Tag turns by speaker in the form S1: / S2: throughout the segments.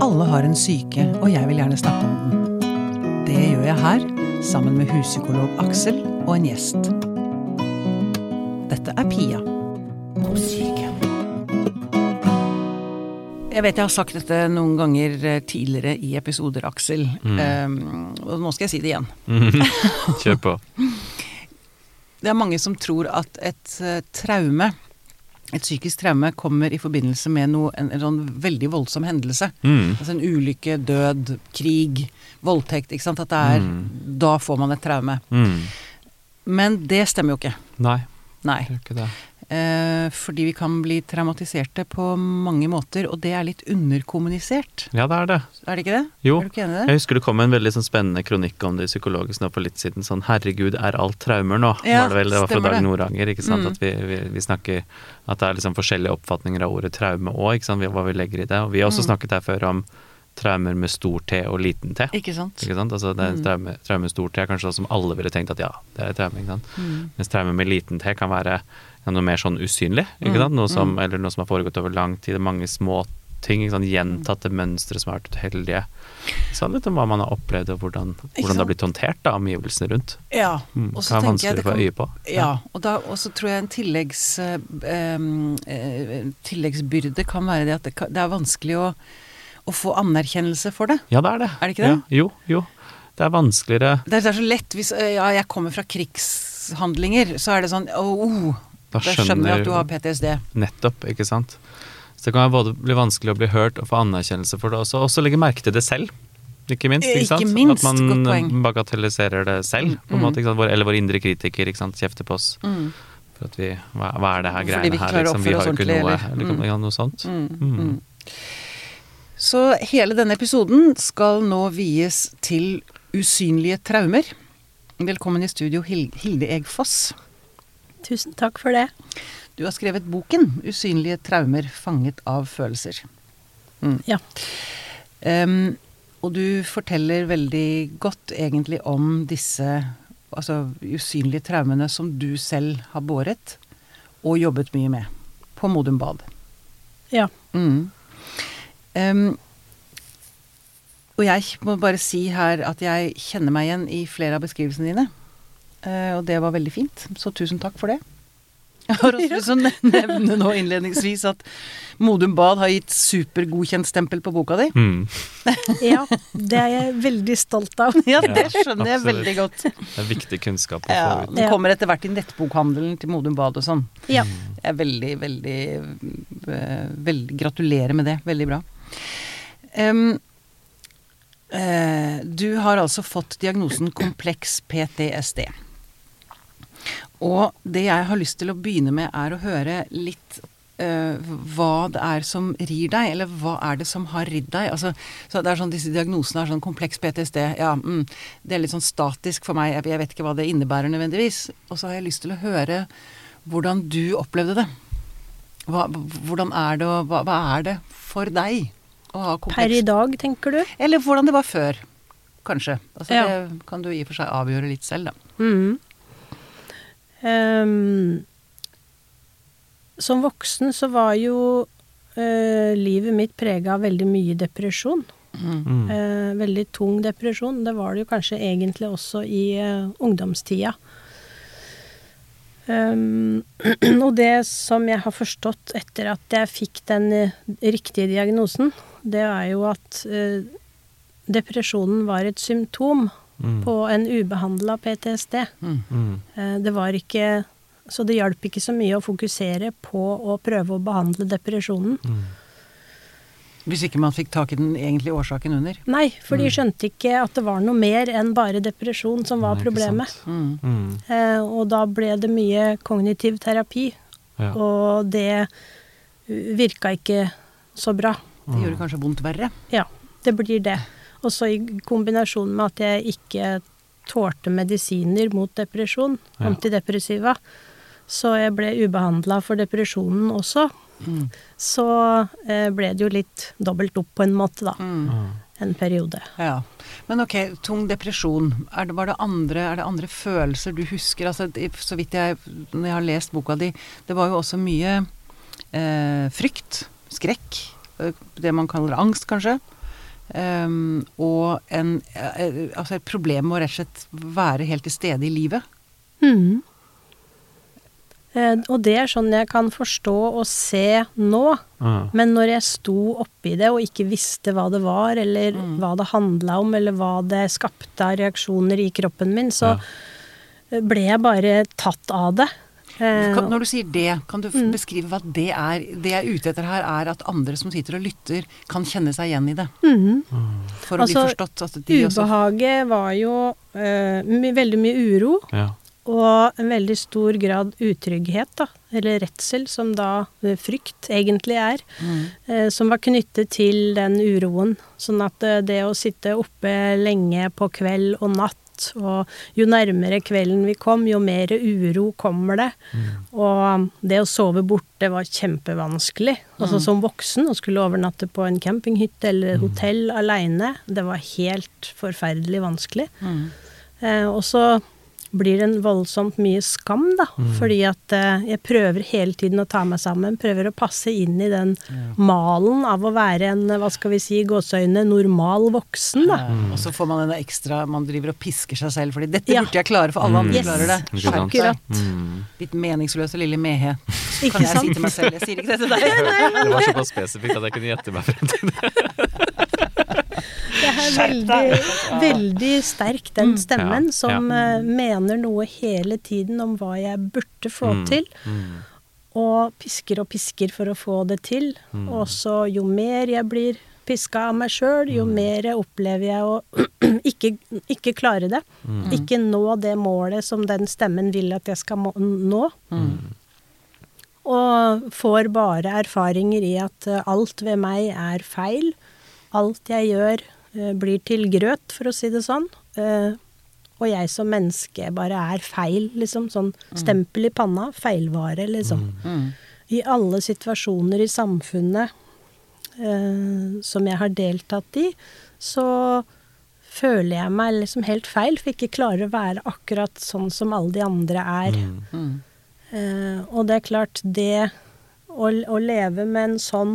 S1: Alle har en syke, og jeg vil gjerne snakke om den. Det gjør jeg her, sammen med huspsykolog Aksel og en gjest. Dette er Pia om syke. Jeg vet jeg har sagt dette noen ganger eh, tidligere i episoder, Aksel. Um, og nå skal jeg si det igjen.
S2: Kjør på.
S1: Det er mange som tror at et eh, traume, et psykisk traume, kommer i forbindelse med noe, en, en sånn veldig voldsom hendelse.
S2: Mm.
S1: Altså en ulykke, død, krig, voldtekt. Ikke sant. At det er Da får man et traume.
S2: Mm.
S1: Men det stemmer jo ikke.
S2: Nei,
S1: Nei.
S2: gjør ikke det.
S1: Eh, fordi vi kan bli traumatiserte på mange måter, og det er litt underkommunisert.
S2: Ja, det er det.
S1: Er det ikke det?
S2: Jo.
S1: Er du ikke enig i det?
S2: Jeg husker det kom en veldig sånn spennende kronikk om det psykologisk nå for litt siden. Sånn 'herregud, er alt traumer nå?'
S1: Ja,
S2: var det vel. Det var fra Dag
S1: det.
S2: Noranger. ikke sant?
S1: Mm.
S2: At vi, vi, vi snakker At det er liksom forskjellige oppfatninger av ordet traume òg, ikke sant. Hva vi legger i det. Og vi har også
S1: Mm.
S2: snakket her før om traumer med stor T og liten T.
S1: Ikke sant?
S2: Ikke sant? Altså det er
S1: Mm.
S2: traume, traume med stor T er kanskje sånn som alle ville tenkt at ja, det er traume. ikke sant?
S1: Mm.
S2: Mens traume med liten T kan være noe mer sånn usynlig,
S1: Mm.
S2: Noe som, Eller noe som har foregått over lang tid. Mange små ting, sant? gjentatte mønstre som har vært uheldige. Så litt om hva man har opplevd, og hvordan, hvordan det har blitt håndtert av omgivelsene rundt.
S1: Ja.
S2: Mm.
S1: Og så tenker jeg det kan-
S2: øye på.
S1: Ja, og da så tror jeg en tilleggs, eh, eh, tilleggsbyrde kan være det at det, kan, det er vanskelig å, å få anerkjennelse for det.
S2: Ja, det er det.
S1: Er det ikke det?
S2: Ja, jo, jo. Det er vanskeligere
S1: Det er, det er så lett hvis ja, jeg kommer fra krigshandlinger, så er det sånn oh, oh,
S2: Da
S1: Da skjønner jeg at du har PTSD.
S2: Nettopp, ikke sant. Så det kan både bli vanskelig å bli hørt og få anerkjennelse for det også. og så legge merke til det selv, ikke minst.
S1: Eh,
S2: Ikke,
S1: ikke minst,
S2: At man bagatelliserer det selv, på en
S1: Mm.
S2: måte. Eller vår indre kritiker. Kjefter på oss.
S1: Mm.
S2: For at vi Hva, hva er det her
S1: vi
S2: greiene
S1: ikke
S2: her, liksom? Vi har jo ikke noe eller, mm. noe sånt.
S1: Mm,
S2: Mm.
S1: mm. Så hele denne episoden skal nå vies til usynlige traumer. Velkommen i studio, Hilde Egfoss.
S3: Tusen takk for det.
S1: Du har skrevet boken 'Usynlige traumer fanget av følelser'. Mm.
S3: Ja.
S1: Um, og du forteller veldig godt egentlig om disse altså, usynlige traumene som du selv har båret og jobbet mye med på Modum Bad.
S3: Ja.
S1: Mm. Um, og jeg må bare si her at jeg kjenner meg igjen i flere av beskrivelsene dine. Eh, og det var veldig fint, så tusen takk for det. Jeg har også lyst til å nevne nå innledningsvis at Modum Bad har gitt supergodkjent-stempel på boka di.
S2: Mm.
S3: ja. Det er jeg veldig stolt av.
S1: Ja, det skjønner jeg veldig godt.
S2: Det er viktig kunnskap å
S1: Ja,
S2: få ut.
S1: Den kommer etter hvert i nettbokhandelen til Modum Bad og sånn.
S3: Ja.
S1: Jeg er veldig, veldig, eh, veldig Gratulerer med det. Veldig bra. Um, uh, du har altså fått diagnosen kompleks PTSD. Og det jeg har lyst til å begynne med, er å høre litt eh, hva det er som rir deg, eller hva er det som har ridd deg? Altså, så det er sånn, Disse diagnosene er sånn kompleks PTSD. Ja, mm, det er litt sånn statisk for meg. Jeg, vet ikke hva det innebærer nødvendigvis. Og så har jeg lyst til å høre hvordan du opplevde det. Hva, hvordan er det, og hva, hva er det for deg å ha kompleks
S3: Per i dag, tenker du?
S1: Eller hvordan det var før, kanskje. Altså,
S3: Ja.
S1: Det kan du i og for seg avgjøre litt selv, da.
S3: Mhm. Ehm, som voksen så var jo eh, livet mitt prega av veldig mye depresjon.
S2: Mm.
S3: Eh, veldig tung depresjon. Det var det jo kanskje egentlig også i eh, ungdomstida. Um, og det som jeg har forstått etter at jeg fikk den riktige diagnosen, det er jo at uh, depresjonen var et symptom
S2: Mm.
S3: på en ubehandla PTSD.
S2: Mm.
S3: Eh, Det var ikke Så det hjalp ikke så mye å fokusere på å prøve å behandle depresjonen.
S2: Mm.
S1: Hvis ikke man fikk tak i den egentlige årsaken under.
S3: Nei, for de skjønte ikke at det var noe mer enn bare depresjon som var
S2: Nei,
S3: problemet.
S1: Mm.
S3: Eh, og da ble det mye kognitiv terapi.
S2: Ja.
S3: Og det virka ikke så bra.
S1: Det gjorde kanskje vondt verre.
S3: Ja, det blir det. Og så i kombinasjon med at jeg ikke tålte medisiner mot depresjon,
S2: Ja.
S3: antidepressiva, så jeg ble ubehandla for depresjonen også. Så eh, ble det jo litt dobbelt opp på en måte, da. En periode.
S1: Ja. Men ok, tung depresjon. Er det, var det andre, er det andre følelser du husker? Altså, så vidt jeg Når jeg har lest boka di, det var jo også mye eh, frykt, skrekk, eh, det man kaller angst, kanskje. Ehm, og en, eh, altså et problem med å rett og slett være helt til stede i livet.
S3: Mm. Eh, og det er sånn jeg kan forstå og se nå.
S2: Ah.
S3: Men når jeg sto oppi det og ikke visste hva det var, eller hva det handla om, eller hva det skapte av reaksjoner i kroppen min, så ble jeg bare tatt av det. Eh,
S1: Kan, når du sier det, kan du mm. beskrive hva det er? Det jeg er ute etter her, er at andre som sitter og lytter, kan kjenne seg igjen i det.
S3: mhm.
S1: For å
S3: Altså,
S1: bli forstått. At de også
S3: Ubehaget var jo uh, my, veldig mye uro,
S2: Ja.
S3: og en veldig stor grad utrygghet, da. Eller redsel, som da eh, frykt egentlig er. Eh, som var knyttet til den uroen. Sånn at eh, det å sitte oppe lenge på kveld og natt, og jo nærmere kvelden vi kom, jo mer uro kommer det. Og det å sove borte var kjempevanskelig. Altså som voksen å skulle overnatte på en campinghytte eller hotell aleine, det var helt forferdelig vanskelig. Eh, og så blir en voldsomt mye skam, da. Fordi at uh, jeg prøver hele tiden å ta meg sammen. Prøver å passe inn i den malen av å være en, hva skal vi si, gåseøyne, normal voksen, da.
S1: Og så får man en ekstra Man driver og pisker seg selv fordi 'dette
S3: Ja.
S1: burde jeg klare, for alle andre
S3: Yes.
S1: klarer det'.
S3: Akkurat.
S2: Mm.
S1: Litt meningsløse lille mehe.
S3: Ikke
S1: Kan jeg
S3: sant?
S1: si til meg selv. Jeg sier ikke det til deg.
S2: Det var såpass spesifikt at jeg kunne gjette meg frem til det.
S3: Veldig, veldig sterk, den stemmen,
S2: Ja,
S3: som eh, mener noe hele tiden om hva jeg burde få
S2: Mm,
S3: til.
S2: mm.
S3: Og pisker og pisker for å få det til. Og så jo mer jeg blir piska av meg sjøl, jo mer opplever jeg å ikke, ikke klare det. Ikke nå det målet som den stemmen vil at jeg skal nå. Og får bare erfaringer i at eh, alt ved meg er feil. Alt jeg gjør blir til grøt, for å si det sånn. Eh, og jeg som menneske bare er feil, liksom. Sånn stempel i panna. Feilvare, liksom. I alle situasjoner i samfunnet eh, som jeg har deltatt i, så føler jeg meg liksom helt feil, for ikke klarer å være akkurat sånn som alle de andre er. Eh, og det er klart, det å, å leve med en sånn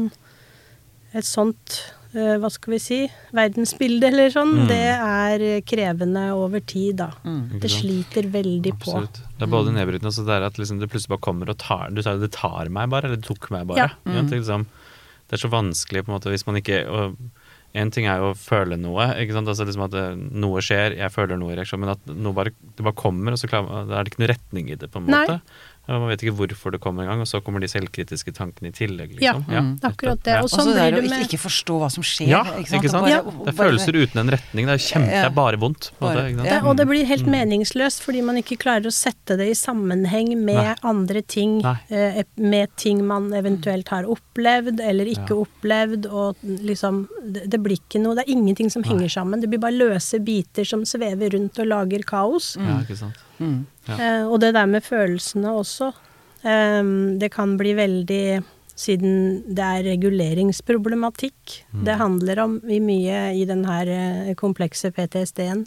S3: et sånt eh, hva skal vi si verdensbildet eller sånn, det er krevende over tid, da.
S2: Mm.
S3: Det sliter veldig på.
S2: Absolutt. Det er både nedbrytende og så det er at liksom det plutselig bare kommer og tar Du sa jo det tar meg bare, eller det tok meg bare.
S3: Ja.
S2: Mm. Ja, Det, er liksom, det er så vanskelig på en måte hvis man ikke og En ting er jo å føle noe, ikke sant? Altså liksom at det, noe skjer, jeg føler noe i reaksjon, men at noe bare, det bare kommer, og så klarer, da er det ikke noe retning i det, på en måte. Og man vet ikke hvorfor det kommer engang, og så kommer de selvkritiske tankene i tillegg,
S3: Ja,
S2: ja,
S3: akkurat det. Og
S1: Og så
S3: sånn blir det
S1: ikke,
S3: med
S1: ikke forstå hva som skjer.
S2: Ja,
S1: ikke sant?
S2: ikke sant?
S1: Det
S3: Ja.
S1: bare-
S2: Det er følelser uten en retning. Det er kjempe, det er bare vondt.
S1: Bare-
S2: ikke sant?
S3: det, og det blir helt meningsløst fordi man ikke klarer å sette det i sammenheng med
S2: Nei.
S3: andre ting.
S2: Nei.
S3: eh, med ting man eventuelt har opplevd eller ikke
S2: Ja.
S3: opplevd. Og liksom det, blir ikke noe Det er ingenting som henger sammen. Det blir bare løse biter som svever rundt og lager kaos.
S2: Ja, ikke sant. Ja.
S3: Eh, og det der med følelsene også. Eh, det kan bli veldig Siden det er reguleringsproblematikk det handler om i mye i den her eh, komplekse PTSD-en,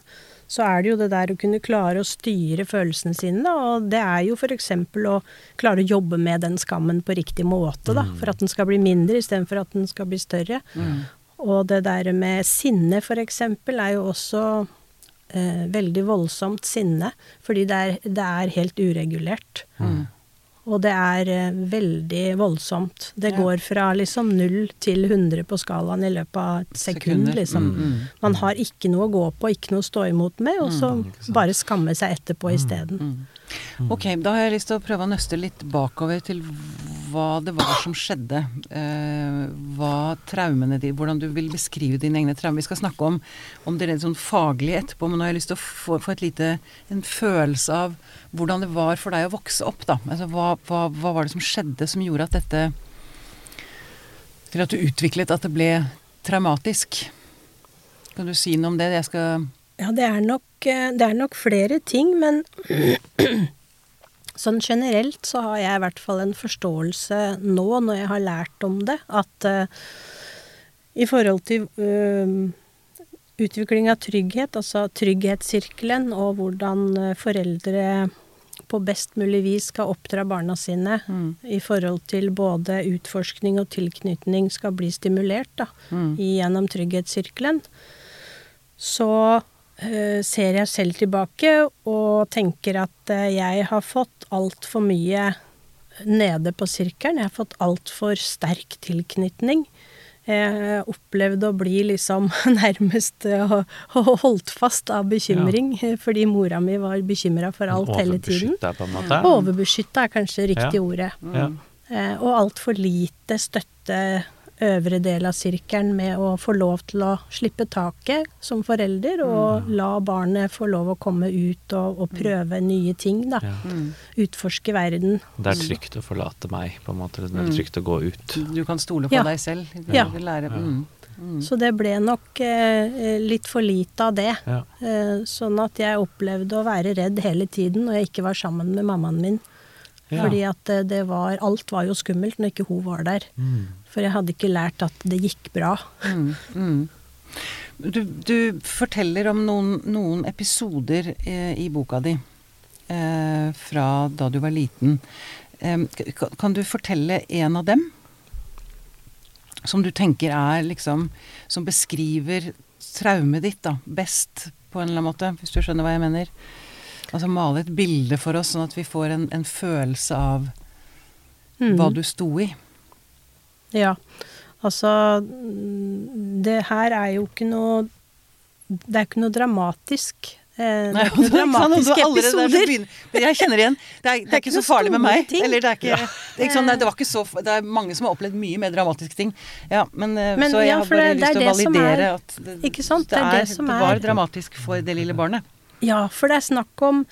S3: så er det jo det der å kunne klare å styre følelsene sine. Og det er jo f.eks. å klare å jobbe med den skammen på riktig måte, da. For at den skal bli mindre istedenfor at den skal bli større. Og det der med sinne f.eks. er jo også eh, veldig voldsomt sinne, fordi det er, det er helt uregulert. Og det er eh, veldig voldsomt. Det
S1: Ja.
S3: går fra liksom null til 100 på skalaen i løpet av et sekund,
S1: Sekunder.
S3: liksom. Man har ikke noe å gå på, ikke noe å stå imot med, og så bare skamme seg etterpå isteden.
S1: Ok, da har jeg lyst til å prøve å nøste litt bakover til hva det var som skjedde. Eh, hva traumene dine Hvordan du vil beskrive dine egne traumer. Vi skal snakke om, om det rent sånn faglig etterpå, men nå har jeg lyst til å få, få lite, en følelse av hvordan det var for deg å vokse opp, da. Altså hva, hva, hva var det som skjedde som gjorde at dette Til at du utviklet at det ble traumatisk. Kan du si noe om det? Jeg skal
S3: Ja, det er nok, eh, det er nok flere ting, men sånn generelt så har jeg i hvert fall en forståelse nå, når jeg har lært om det, at uh, i forhold til uh, utvikling av trygghet, altså trygghetssirkelen, og hvordan foreldre på best mulig vis skal oppdra barna sine i forhold til både utforskning og tilknytning skal bli stimulert da, gjennom trygghetssirkelen, så ser jeg selv tilbake og tenker at eh, jeg har fått altfor mye nede på sirkelen. Jeg har fått altfor sterk tilknytning. Jeg opplevde å bli liksom nærmest og holdt fast av bekymring, ja. fordi mora mi var bekymra for alt hele tiden.
S2: Overbeskytta,
S3: er kanskje riktig
S2: Ja.
S3: ordet.
S2: Ja.
S3: Eh, og altfor lite støtte øvre del av sirkelen med å få lov til å slippe taket som forelder, og la barnet få lov å komme ut og, og prøve nye ting, da.
S2: Ja.
S3: Utforske verden.
S2: Det er trygt å forlate meg, på en måte. Det er trygt å gå ut.
S1: Du kan stole på
S3: Ja.
S1: deg selv. Du
S3: Ja.
S1: lære. Mm.
S3: Så det ble nok eh, litt for lite av det.
S2: Ja.
S3: Eh, sånn at jeg opplevde å være redd hele tiden når jeg ikke var sammen med mammaen min.
S2: Ja.
S3: Fordi at eh, det var Alt var jo skummelt når ikke hun var der.
S2: Mm.
S3: For jeg hadde ikke lært at det gikk bra.
S1: Mm. Mm. Du, du forteller om noen, noen episoder eh, i boka di eh, fra da du var liten. Eh, kan, kan du fortelle en av dem? Som du tenker er liksom Som beskriver traumet ditt da, best, på en eller annen måte, hvis du skjønner hva jeg mener? Altså male et bilde for oss, sånn at vi får en, en følelse av
S3: Mm.
S1: hva du sto i.
S3: Ja. Altså mm, Det her er jo ikke noe Det er ikke noe dramatisk. Eh, det
S1: Nei,
S3: er ikke noen
S1: det er ikke sant,
S3: dramatiske episoder.
S1: jeg kjenner igjen. Det er, det er ikke så farlig med meg. Eller det er ikke, det er ikke sånn, det var ikke så Det er mange som har opplevd mye mer dramatiske ting. Ja, men, eh,
S3: Men
S1: så jeg
S3: ja,
S1: har bare lyst til å validere
S3: er-
S1: at det,
S3: Ikke sant?
S1: det,
S3: Det det som
S1: det var
S3: er-
S1: dramatisk for det lille barnet.
S3: Ja, for det er snakk om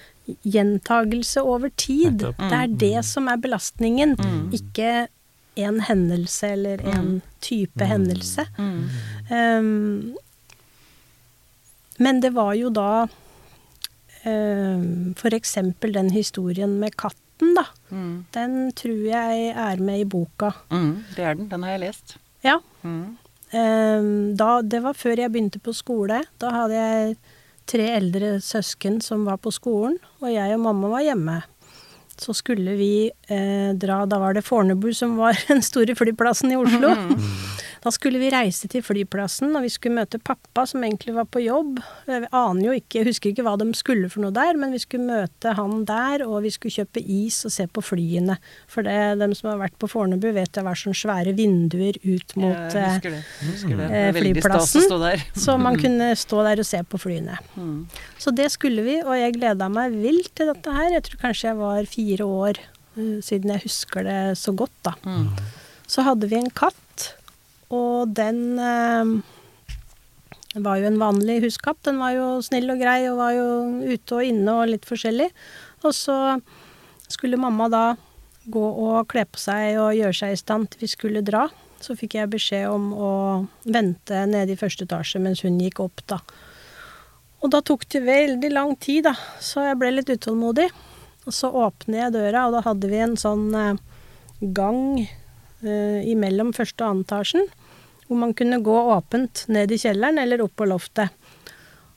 S3: gjentagelse over tid. Det er det som er belastningen, ikke en hendelse eller en type hendelse. Um, men det var jo da um, for eksempel den historien med katten, da. Den tror jeg er med i boka.
S1: Mm, det er den. Den har jeg lest.
S3: Ja.
S1: Mm.
S3: Um, da, det var før jeg begynte på skole. Da hadde jeg tre eldre søsken som var på skolen, og jeg og mamma var hjemme. Så skulle vi eh, dra Da var det Fornebu som var den store flyplassen i Oslo. Da skulle vi reise til flyplassen, og vi skulle møte pappa, som egentlig var på jobb. Jeg aner jo ikke, jeg husker ikke hva de skulle for noe der, men vi skulle møte han der, og vi skulle kjøpe is og se på flyene. For det, dem som har vært på Fornebu, vet det var sånne svære vinduer ut mot
S1: Jeg
S3: eh,
S1: husker det. Jeg husker det.
S3: eh,
S1: er stas
S3: flyplassen.
S1: å stå der.
S3: så man kunne stå der og se på flyene. Så det skulle vi, og jeg gleda meg vilt til dette her. Jeg tror kanskje jeg var fire år, eh, siden jeg husker det så godt, da. Så hadde vi en katt, og den eh, var jo en vanlig huskatt. Den var jo snill og grei, og var jo ute og inne og litt forskjellig. Og så skulle mamma da gå og kle på seg og gjøre seg i stand til vi skulle dra. Så fikk jeg beskjed om å vente nede i første etasje mens hun gikk opp, da. Og da tok det veldig lang tid, da, så jeg ble litt utålmodig. Og så åpner jeg døra, og da hadde vi en sånn eh, gang eh, imellom første og andre etasjen, hvor man kunne gå åpent ned i kjelleren eller opp på loftet.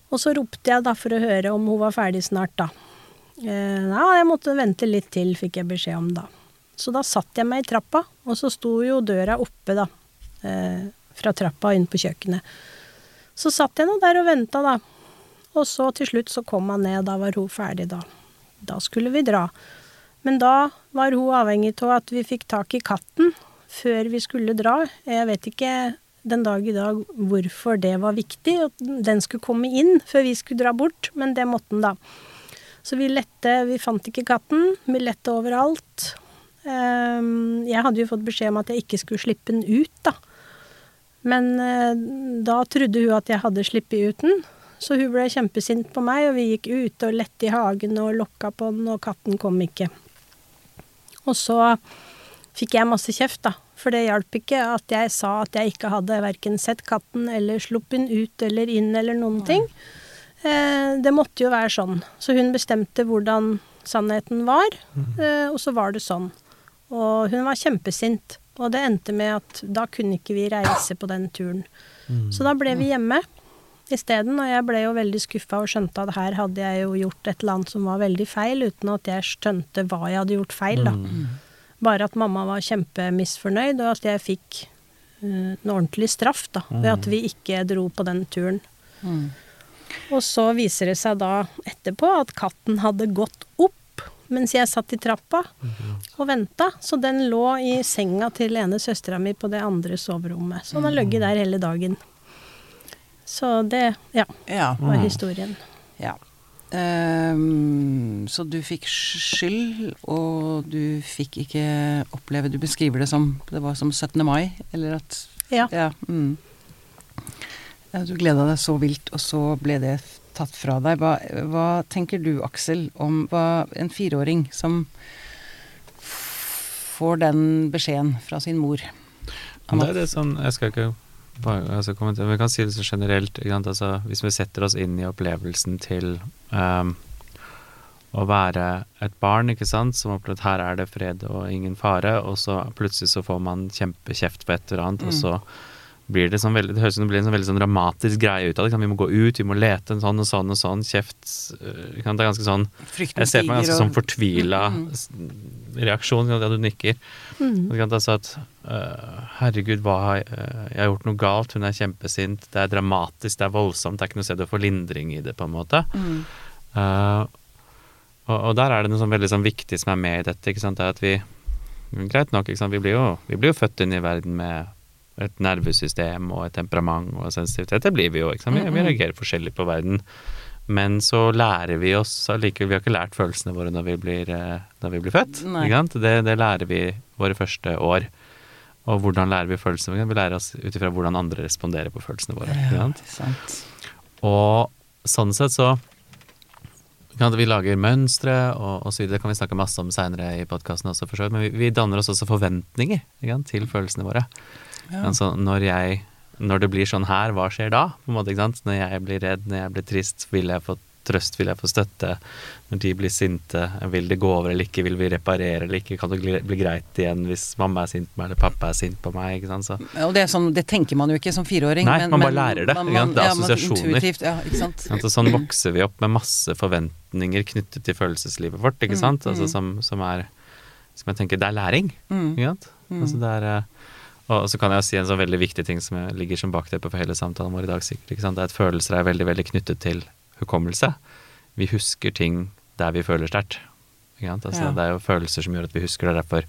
S3: Og så ropte jeg da for å høre om hun var ferdig snart, da. Eh, ja, jeg måtte vente litt til, fikk jeg beskjed om da. Så da satt jeg meg i trappa, og så sto jo døra oppe, da. Eh, fra trappa inn på kjøkkenet. Så satt jeg nå der og venta, da. Og så til slutt så kom han ned, da var hun ferdig, da. Da skulle vi dra. Men da var hun avhengig av at vi fikk tak i katten før vi skulle dra. Jeg vet ikke den dag i dag hvorfor det var viktig, at den skulle komme inn før vi skulle dra bort, men det måtte den da. Så vi lette, vi fant ikke katten, vi lette overalt. Ehm, Jeg hadde jo fått beskjed om at jeg ikke skulle slippe den ut, da. Men eh, da trodde hun at jeg hadde sluppet ut den, så hun ble kjempesint på meg, og vi gikk ut og lette i hagen og lokka på den, og katten kom ikke. Og så fikk jeg masse kjeft, da. For det hjalp ikke at jeg sa at jeg ikke hadde verken sett katten eller sluppet den ut eller inn eller noen ting. Eh, det måtte jo være sånn. Så hun bestemte hvordan sannheten var, eh, og så var det sånn. Og hun var kjempesint. Og det endte med at da kunne ikke vi reise på den turen. Så da ble vi hjemme isteden, og jeg ble jo veldig skuffa og skjønte at her hadde jeg jo gjort et eller annet som var veldig feil, uten at jeg skjønte hva jeg hadde gjort feil, da. Bare at mamma var kjempemisfornøyd, og at jeg fikk uh, en ordentlig straff, da, ved at vi ikke dro på den turen. Og så viser det seg da etterpå at katten hadde gått opp mens jeg satt i trappa og venta. Så den lå i senga til ene søstera mi på det andre soverommet. Så den har ligget der hele dagen. Så det, ja,
S1: Ja.
S3: var historien.
S1: ja. Ehm, så du fikk skyld, og du fikk ikke oppleve Du beskriver det som det var som 17. mai, eller at
S3: Ja.
S1: Ja. Mm. Du gleda deg så vilt, og så ble det tatt fra deg. Hva, hva tenker du, Aksel, om hva en fireåring som får den beskjeden fra sin mor?
S2: det er det sånn Jeg skal ikke altså, vi kan si det så generelt. Altså, hvis vi setter oss inn i opplevelsen til um, å være et barn, ikke sant, som opplever at her er det fred og ingen fare, og så plutselig så får man kjempekjeft på et eller annet, og så blir det sånn veldig Det høres ut som det blir en sånn veldig sånn dramatisk greie ut av det. Vi må gå ut, vi må lete en sånn og sånn og sånn. Kjeft øh. Det er ganske sånn
S1: Frykten
S2: Jeg ser på meg ganske
S1: og...
S2: sånn
S1: og-
S2: fortvila
S1: Mm,
S2: reaksjon. Ja, du nikker.
S3: Mm.
S2: Altså at uh, Herregud, hva har jeg, øh, jeg har gjort noe galt? Hun er kjempesint. Det er dramatisk, det er voldsomt. Det er ikke noe sted å få lindring i det, på en måte.
S1: Mm.
S2: Uh, og, og der er det noe sånn veldig sånn viktig som er med i dette. Ikke sant? Det er at vi Greit nok, ikke sant? Vi, blir jo, vi blir jo født inn i verden med et nervesystem og et temperament og sensitivitet. Det blir vi jo. Ikke sant? Vi, vi reagerer forskjellig på verden. Men så lærer vi oss allikevel Vi har ikke lært følelsene våre når vi blir, eh, når vi blir født. Det, det lærer vi våre første år. Og hvordan lærer vi følelsene våre? Vi lærer oss ut ifra hvordan andre responderer på følelsene våre.
S1: Ja.
S2: Og sånn sett så vi lager mønstre og, og så videre. Det kan vi snakke masse om seinere i podkasten også, for så vidt. Men vi, vi danner oss også forventninger til følelsene våre. Altså, når jeg Når det blir sånn her, hva skjer da? Måte? Når jeg blir redd, når jeg blir trist, vil jeg få trøst, vil jeg få støtte? Når de blir sinte, vil det gå over eller ikke? Vil vi reparere eller ikke? Kan det bli, greit igjen hvis mamma er sint på meg eller pappa er sint på meg? Ikke sant? Så
S1: Og det, er sånn, det tenker man jo ikke som fireåring.
S2: Nei, man bare lærer det, Man, man, Det er
S1: ja,
S2: assosiasjoner.
S1: Ja, sant.
S2: Altså, sånn vokser vi opp med masse forventninger knyttet til følelseslivet vårt, ikke sant? Altså, som, som er Som jeg tenker, det er læring,
S1: Mm.
S2: ikke sant? Altså, det er eh, Og så kan jeg si en sånn veldig viktig ting som ligger som bakteppe for hele samtalen vår i dag, sikkert, ikke sant? Det er at følelser er veldig, veldig knyttet til hukommelse. Vi husker ting der vi føler sterkt. Altså,
S1: Ja.
S2: Det er jo følelser som gjør at vi husker det. er Derfor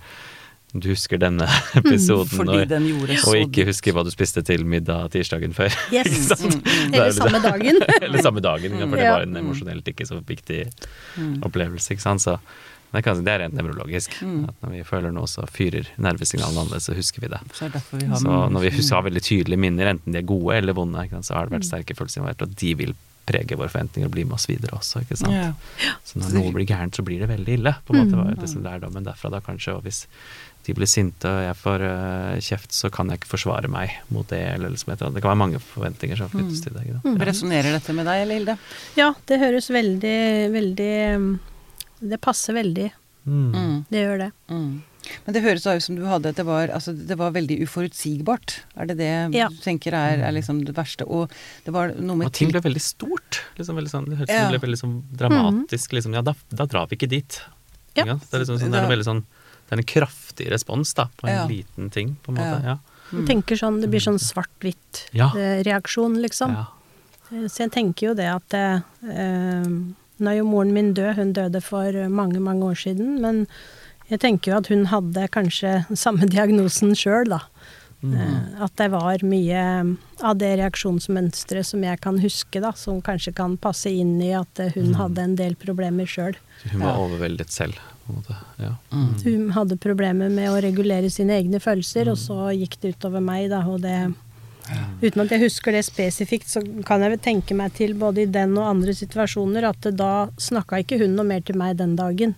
S2: du husker denne episoden,
S1: Fordi
S2: og,
S1: den gjorde så
S2: og ikke husker hva du spiste til middag tirsdagen før.
S3: Yes.
S2: Sant? Det er
S3: Eller samme dagen.
S2: Eller samme dagen, for det var en emosjonelt ikke så viktig opplevelse. ikke sant? Så det, kan, det er rent nevrologisk. At når vi føler noe, så fyrer nervesignalene annerledes, så husker vi det.
S1: Så er vi har
S2: Så når vi husker, har veldig tydelige minner, enten de er gode eller vonde, ikke sant? så har det vært sterke følelser involvert, og de vil prege våre forventninger og bli med oss videre også. ikke sant?
S1: Ja.
S2: Så når noe blir gærent, så blir det veldig ille. på en måte var det liksom lærdommen derfra da kanskje. Og hvis de blir sinte og jeg får uh, kjeft, så kan jeg ikke forsvare meg mot det. eller liksom. Det kan være mange forventninger som knyttes til deg. Ja.
S1: Resonnerer dette med deg, eller Hilde?
S3: Ja, det høres veldig, veldig um, Det passer veldig.
S2: Mm.
S1: Mm.
S3: Det gjør det.
S1: Mm. Men det høres da ut som du hadde det var, altså, det var veldig uforutsigbart. Er det det
S3: Ja.
S1: du tenker er, er liksom det verste? Og det var noe med
S2: Og ting ble veldig stort. Liksom veldig sånn, det hørtes ut
S1: Ja.
S2: som det ble veldig sånn dramatisk. Liksom, ja, da, da drar vi ikke dit.
S3: Ja.
S2: Det er liksom sånn, det er en veldig sånn Det er en kraftig respons da, på en
S1: Ja.
S2: liten ting, på en måte.
S1: Ja.
S2: Ja.
S3: Jeg tenker sånn, Det blir sånn svart-hvitt-reaksjon, liksom.
S2: Ja.
S3: Eh, Så jeg tenker jo det at det, eh, Nå er jo moren min død, hun døde for mange, mange år siden. Men jeg tenker jo at hun hadde kanskje samme diagnosen sjøl, da. Mm. At det var mye av det reaksjonsmønsteret som jeg kan huske, da, som kanskje kan passe inn i at hun hun hadde en del problemer sjøl.
S2: Hun var
S1: Ja.
S2: overveldet selv, på en måte. Ja.
S3: Hun hadde problemer med å regulere sine egne følelser, og så gikk det utover meg, da, og det Uten at jeg husker det spesifikt, så kan jeg vel tenke meg til både i den og andre situasjoner at da snakka ikke hun noe mer til meg den dagen.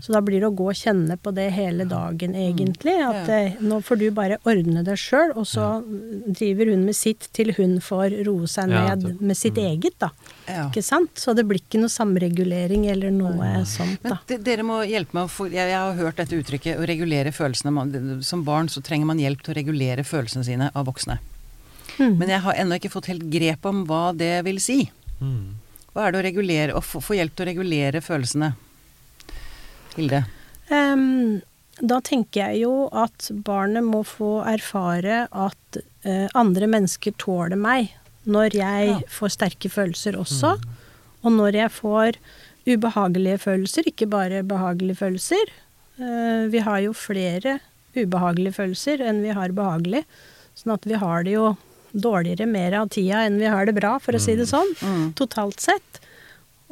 S3: Så da blir det å gå og kjenne på det hele dagen, egentlig. At eh, nå får du bare ordne deg sjøl, og så driver hun med sitt til hun får roe seg
S2: Ja,
S3: ned med sitt eget, da.
S1: Ja.
S3: Ikke sant? Så det blir ikke noe samregulering eller noe sånt, da.
S1: Men dere må hjelpe meg å få jeg, jeg har hørt dette uttrykket å regulere følelsene. Man, som barn så trenger man hjelp til å regulere følelsene sine av voksne.
S3: Mm.
S1: Men jeg har ennå ikke fått helt grep om hva det vil si.
S2: Mm.
S1: Hva er det å regulere Å få, hjelp til å regulere følelsene? Hilde?
S3: Um, da tenker jeg jo at barnet må få erfare at uh, andre mennesker tåler meg når jeg
S1: Ja.
S3: får sterke følelser også, og når jeg får ubehagelige følelser, ikke bare behagelige følelser. Uh, vi har jo flere ubehagelige følelser enn vi har behagelige, sånn at vi har det jo dårligere mer av tida enn vi har det bra, for å si det sånn, totalt sett.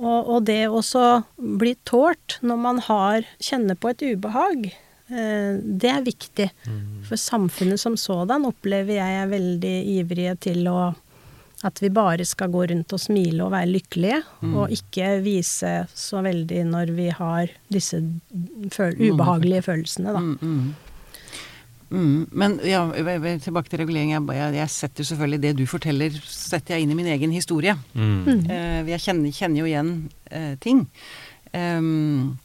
S3: Og, og det også bli tålt når man har, kjenner på et ubehag, eh, det er viktig. For samfunnet som sådan opplever jeg er veldig ivrige til å at vi bare skal gå rundt og smile og være lykkelige, og ikke vise så veldig når vi har disse føl ubehagelige følelsene, da.
S1: Mm, men ja, tilbake til regulering. Jeg, jeg, jeg setter selvfølgelig det du forteller, setter jeg inn i min egen historie.
S2: Mm.
S1: Uh, jeg kjenner, kjenner jo igjen uh, ting. Ehm,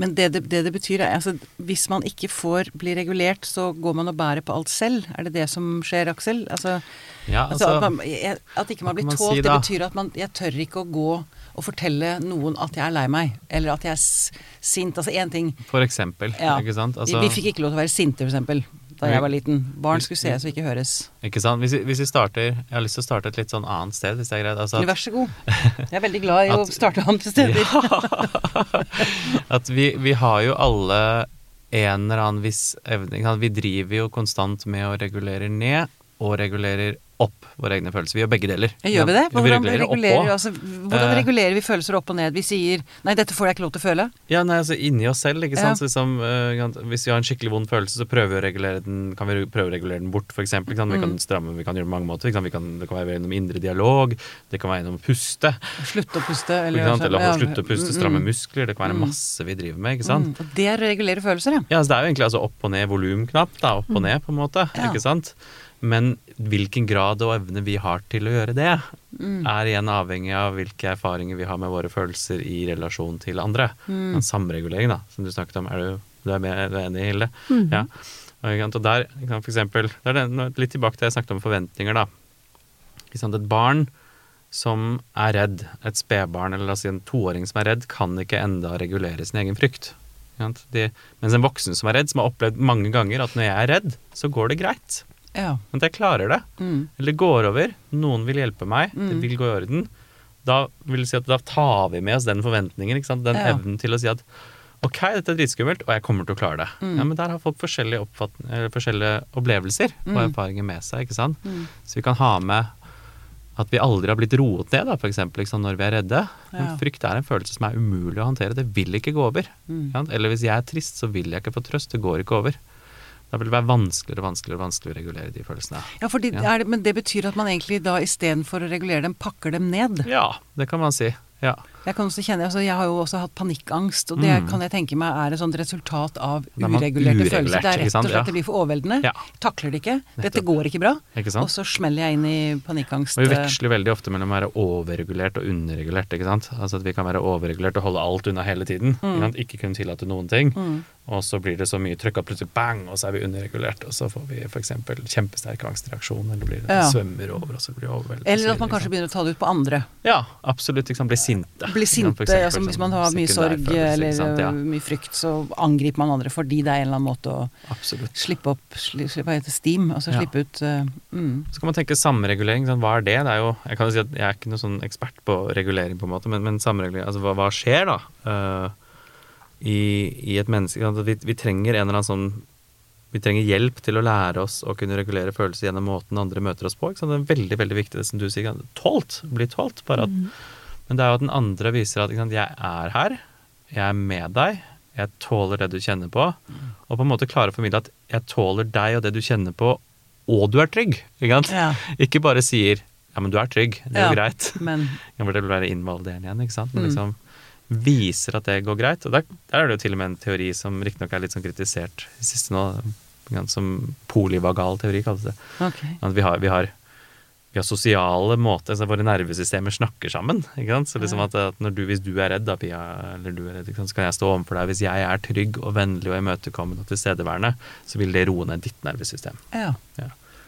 S1: men det det, det det betyr, er altså hvis man ikke får bli regulert, så går man og bærer på alt selv. Er det det som skjer, Aksel? Altså,
S2: Ja,
S1: altså,
S2: altså
S1: at, man, jeg, at ikke man blir tålt,
S2: si
S1: det betyr at man Jeg tør ikke å gå og fortelle noen at jeg er lei meg, eller at jeg er sint. Altså én ting
S2: For eksempel,
S1: ja.
S2: ikke sant? Altså,
S1: Vi fikk ikke lov til å være sinte, for eksempel, da jeg var liten. Barn skulle ses og ikke høres.
S2: ikke sant? Hvis, vi- hvis vi starter Jeg har lyst til å starte et litt sånn annet sted, hvis det er greit. Altså, at-
S1: Vær så god. Jeg er veldig glad i å starte andre steder.
S2: at vi, vi har jo alle en eller annen viss evne. Vi driver jo konstant med å regulere ned og regulerer opp våre egne følelser. Vi gjør begge deler.
S1: Gjør vi det?
S2: Hvordan,
S1: Hvordan
S2: regulerer
S1: regulerer,
S2: vi,
S1: altså, hvordan
S2: Eh.
S1: regulerer vi følelser opp og ned? Vi sier 'nei, dette får jeg ikke lov til å føle'.
S2: Ja, nei, altså inni oss selv, ikke
S1: Ja.
S2: sant. Så liksom, hvis vi har en skikkelig vond følelse, så prøver vi å regulere den, kan vi prøve å regulere den bort, for eksempel. Ikke? Vi
S1: Mm.
S2: kan stramme, vi kan gjøre det på mange måter. Vi kan, det kan være gjennom indre dialog, det kan være gjennom puste.
S1: Slutte å puste.
S2: Eller,
S1: Eller,
S2: eller
S1: ja,
S2: slutte å puste,
S1: mm,
S2: stramme
S1: mm,
S2: muskler. Det kan være masse vi driver med, ikke sant.
S1: mm. Og det er å regulere følelser, ja.
S2: Ja, så Det er jo egentlig altså opp og ned volumknapp. Opp og ned, på en måte.
S1: Ja.
S2: ikke sant? Men hvilken grad og evne vi har til å gjøre det, er igjen avhengig av hvilke erfaringer vi har med våre følelser i relasjon til andre. En samregulering, da, som du snakket om. Er du, du er, med, du er enig, Hilde? Ja. Og, der, for eksempel, er nå- litt tilbake til jeg snakket om forventninger, da. Et barn som er redd, et spedbarn eller la oss si en toåring som er redd, kan ikke enda regulere sin egen frykt. De, mens en voksen som er redd, som har opplevd mange ganger at når jeg er redd, så går det greit.
S1: Ja.
S2: Men jeg klarer det.
S1: Mm.
S2: Eller det går over. Noen vil hjelpe meg. Det vil gå i orden. Da vil si at da tar vi med oss den forventningen. Ikke sant? Den
S1: Ja.
S2: evnen til å si at ok, dette er dritskummelt, og jeg kommer til å klare det.
S1: Mm.
S2: Ja, Men der har folk forskjellige, eller forskjellige opplevelser og
S1: Mm.
S2: erfaringer med seg. ikke sant? Så vi kan ha med at vi aldri har blitt roet ned, da, for eksempel, ikke når vi er redde. Men frykt er en følelse som er umulig å håndtere. Det vil ikke gå over.
S1: Mm.
S2: Eller hvis jeg er trist, så vil jeg ikke få trøst. Det går ikke over. Da vil det være vanskeligere og vanskeligere, og vanskeligere å regulere de følelsene.
S1: Ja, fordi
S2: Ja.
S1: Er det, men det betyr at man egentlig da istedenfor å regulere dem, pakker dem ned.
S2: Ja, det kan man si. Ja.
S1: Jeg kan også kjenne, altså jeg har jo også hatt panikkangst, og det
S2: Mm.
S1: kan jeg tenke meg er et sånt resultat av
S2: er
S1: uregulerte
S2: uregulert,
S1: følelser. Det er rett og slett det blir for overveldende.
S2: Ja.
S1: Takler det ikke. Dette går ikke bra.
S2: Ikke sant?
S1: Og så smeller jeg inn i panikkangst.
S2: Og vi veksler veldig ofte mellom å være overregulert og underregulert. ikke sant? Altså at Vi kan være overregulert og holde alt unna hele tiden. Ikke, sant? ikke kunne tillate noen ting.
S1: Mm.
S2: Og så blir det så mye trykk at plutselig bang, og så er vi underregulert. Og så får vi f.eks. kjempesterk angstreaksjon, eller blir det
S1: Ja.
S2: svømmer over, og så blir det overveldet.
S1: Eller at man kanskje begynner å ta det ut på andre.
S2: Ja, absolutt. Sant? Sinte.
S1: Bli
S2: ikke
S1: sinte.
S2: Ja, eksempel,
S1: Altså, hvis man har mye sorg eller
S2: sant? Ja,
S1: øh, mye frykt, så angriper man andre fordi det er en eller annen måte å
S2: absolutt.
S1: slippe opp sli, Hva heter det? steam? Altså
S2: Ja.
S1: slippe ut uh, mm.
S2: Så kan man tenke samregulering. Sånn, hva er det? det er jo, jeg kan jo si at jeg er ikke noen sånn ekspert på regulering, på en måte, men, men samregulering, altså hva, hva skjer da uh, i, i et menneske? Vi, vi trenger en eller annen sånn vi trenger hjelp til å lære oss å kunne regulere følelser gjennom måten andre møter oss på. Ikke sant? Det er veldig veldig viktig, det som du sier. Tålt. Bli tålt. Bare at, Men det er jo at den andre viser at sant? jeg er her, jeg er med deg, jeg tåler det du kjenner på. Og på en måte klare å formidle at jeg tåler deg og det du kjenner på, og du er trygg. Ikke?
S1: Ja.
S2: Ikke bare sier ja, men du er trygg, det er jo greit.
S1: Men
S2: Jeg burde være invalidering igjen, ikke sant. Men
S1: Mm.
S2: liksom, viser at det går greit. Og der, der er det jo til og med en teori som riktignok er litt sånn kritisert i siste nå, som polivagal teori kalles det.
S1: Okay.
S2: At vi har, vi har, vi har sosiale måter, så våre nervesystemer snakker sammen. Ikke sant? Så liksom at, at du, hvis du er redd, da, Pia, eller du er redd, så kan jeg stå overfor deg. Hvis jeg er trygg og vennlig og imøtekommende og tilstedeværende, så vil det roe ned ditt nervesystem.
S1: Ja.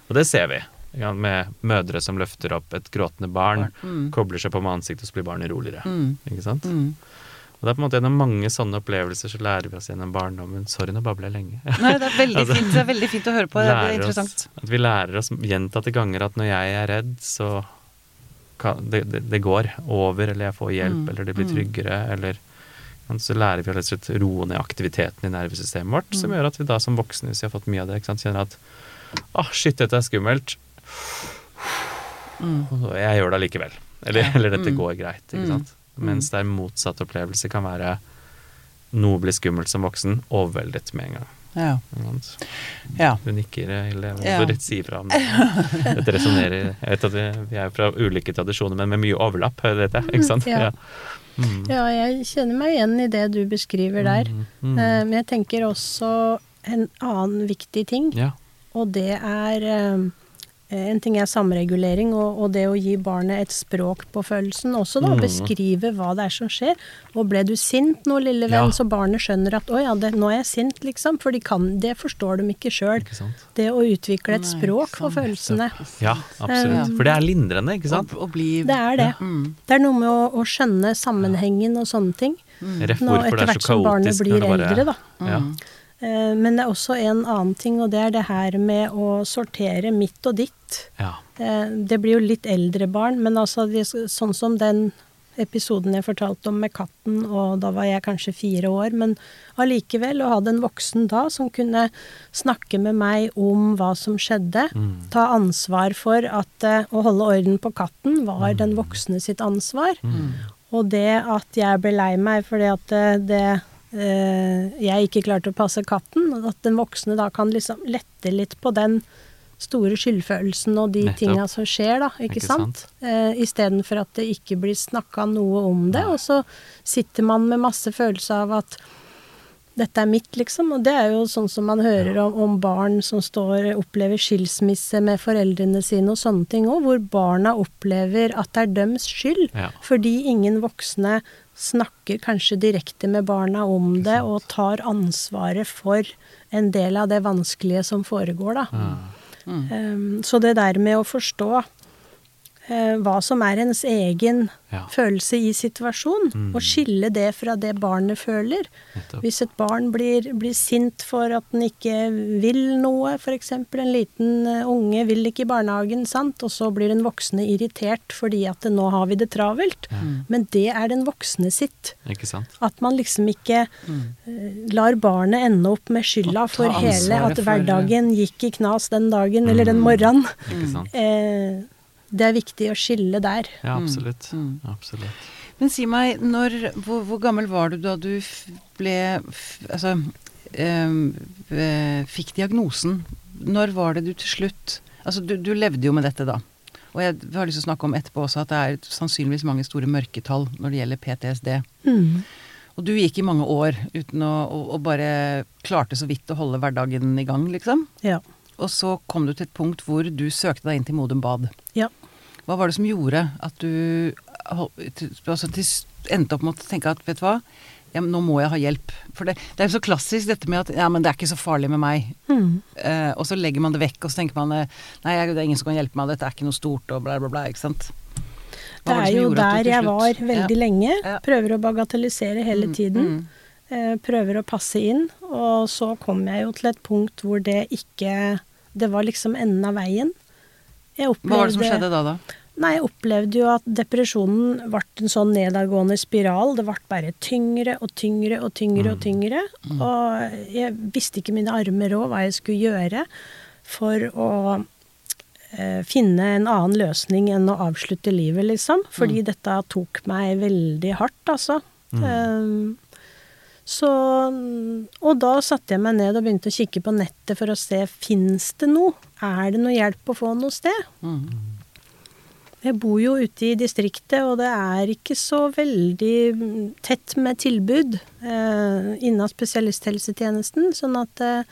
S2: Og det ser vi. Med mødre som løfter opp et gråtende barn, kobler seg på med ansiktet, og så blir barnet roligere.
S1: Mm.
S2: Ikke sant?
S1: Mm.
S2: Og det er på en måte gjennom mange sånne opplevelser så lærer vi oss gjennom barndommen Sorry, nå babler jeg lenge.
S1: Nei, det er
S2: Altså,
S1: fint, det er veldig fint å høre på. Det er interessant.
S2: Oss, at vi lærer oss gjentatte ganger at når jeg er redd, så kan, det, det, det går over, eller jeg får hjelp,
S1: Mm,
S2: eller det blir
S1: mm.
S2: tryggere, eller så lærer vi å roe ned aktiviteten i nervesystemet vårt,
S1: Mm.
S2: som gjør at vi da som voksne, hvis vi har fått mye av det, kjenner at åh, shit, dette er skummelt.
S1: Mm.
S2: Jeg gjør det allikevel. Eller, eller dette
S1: Mm.
S2: går greit. Ikke
S1: Mm.
S2: sant? Mens der motsatt opplevelse kan være noe blir skummelt som voksen, overveldet med en gang.
S1: Ja. Ja.
S2: Du nikker, Hilde.
S1: Ja.
S2: Ja. rett si ifra om det. Dette resonnerer Jeg vet at vi, vi er fra ulike tradisjoner, men med mye overlapp, vet jeg. Ikke sant?
S3: Ja.
S2: Mm.
S3: Ja, jeg kjenner meg igjen i det du beskriver der.
S2: Mm, mm.
S3: Eh, Men jeg tenker også en annen viktig ting,
S2: Ja.
S3: og det er eh, En ting er samregulering, og, og det å gi barnet et språk på følelsen også, da.
S2: Mm.
S3: Beskrive hva det er som skjer. Og ble du sint nå, lille
S2: Ja.
S3: venn, så barnet skjønner at 'å ja, det, nå er jeg sint', liksom. For de kan, det forstår de ikke sjøl. Det å utvikle et
S1: Nei,
S3: språk for følelsene.
S2: Ja, absolutt. For det er lindrende, ikke sant?
S1: Å, å bli
S3: Det er det.
S1: Mm.
S3: Det er noe med å, å skjønne sammenhengen og sånne ting.
S2: Mm.
S3: Nå, etter
S2: er
S3: hvert som barnet blir
S2: bare-
S3: eldre, da.
S2: Ja.
S3: Eh, Men det er også en annen ting, og det er det her med å sortere mitt og ditt.
S2: ja.
S3: Eh, Det blir jo litt eldre barn, men altså sånn som den episoden jeg fortalte om med katten, og da var jeg kanskje fire år, men allikevel å ha en voksen da som kunne snakke med meg om hva som skjedde,
S2: Mm.
S3: ta ansvar for at eh, å holde orden på katten var den voksne sitt ansvar. Og det at jeg ble lei meg fordi at det jeg ikke klarte å passe katten, og at den voksne da kan liksom lette litt på den store skyldfølelsen og de
S2: Nettopp.
S3: tinga som skjer, da, ikke,
S2: Ikke
S3: sant?
S2: sant?
S3: Eh, Istedenfor at det ikke blir snakka noe om det,
S2: Nei.
S3: og så sitter man med masse følelse av at dette er mitt, liksom. Og det er jo sånn som man hører om, om barn som står opplever skilsmisse med foreldrene sine og sånne ting òg, hvor barna opplever at det er deres skyld.
S2: Ja.
S3: Fordi ingen voksne snakker kanskje direkte med barna om det, og tar ansvaret for en del av det vanskelige som foregår, da. Um, så det der med å forstå hva som er ens egen
S2: Ja.
S3: følelse i situasjonen,
S2: Mm.
S3: og skille det fra det barnet føler.
S2: Nettopp.
S3: Hvis et barn blir, blir sint for at den ikke vil noe, f.eks. en liten eh, unge vil ikke i barnehagen, sant, og så blir den voksne irritert fordi at nå har vi det travelt. Men det er den voksne sitt.
S2: Ikke sant?
S3: At man liksom ikke mm. lar barnet ende opp med skylda for hele at hverdagen gikk i knas den dagen eller den morgenen.
S2: Ikke sant?
S3: Eh, det er viktig å skille der.
S2: Ja, absolutt.
S1: Mm.
S2: Absolutt.
S1: Men si meg, når, hvor, hvor gammel var du da du f- ble f, Altså eh, fikk diagnosen? Når var det du til slutt Altså, du, du levde jo med dette da. Og jeg har lyst til å snakke om etterpå også at det er sannsynligvis mange store mørketall når det gjelder PTSD.
S3: Mm.
S1: Og du gikk i mange år uten å å, å bare klarte så vidt å holde hverdagen i gang, liksom.
S3: Ja.
S1: Og så kom du til et punkt hvor du søkte deg inn til Modum Bad.
S3: Ja.
S1: Hva var det som gjorde at du altså til, endte opp med å tenke at vet du hva, ja, nå må jeg ha hjelp. For det, det er jo så klassisk dette med at ja, men det er ikke så farlig med meg.
S3: Mm.
S1: Eh, og så legger man det vekk, og så tenker man eh, nei, det er ingen som kan hjelpe meg, dette er ikke noe stort, og bla, bla, bla. Ikke sant.
S3: Det
S1: Hva det
S3: er
S1: det
S3: jo der jeg var veldig lenge. Prøver å bagatellisere hele
S1: Mm,
S3: tiden.
S1: mm.
S3: Eh, prøver å passe inn. Og så kom jeg jo til et punkt hvor det ikke Det var liksom enden av veien. Jeg
S1: Hva var det som skjedde da, da?
S3: Nei, jeg opplevde jo at depresjonen ble en sånn nedadgående spiral. Det ble bare tyngre og tyngre og tyngre og tyngre. Og jeg visste ikke mine armer òg hva jeg skulle gjøre for å eh, finne en annen løsning enn å avslutte livet, liksom. Fordi dette tok meg veldig hardt, altså. Eh, så Og da satte jeg meg ned og begynte å kikke på nettet for å se fins det noe. Er det noe hjelp å få noe sted?
S1: Mm.
S3: Jeg bor jo ute i distriktet, og det er ikke så veldig tett med tilbud eh, innen spesialisthelsetjenesten. Sånn at eh,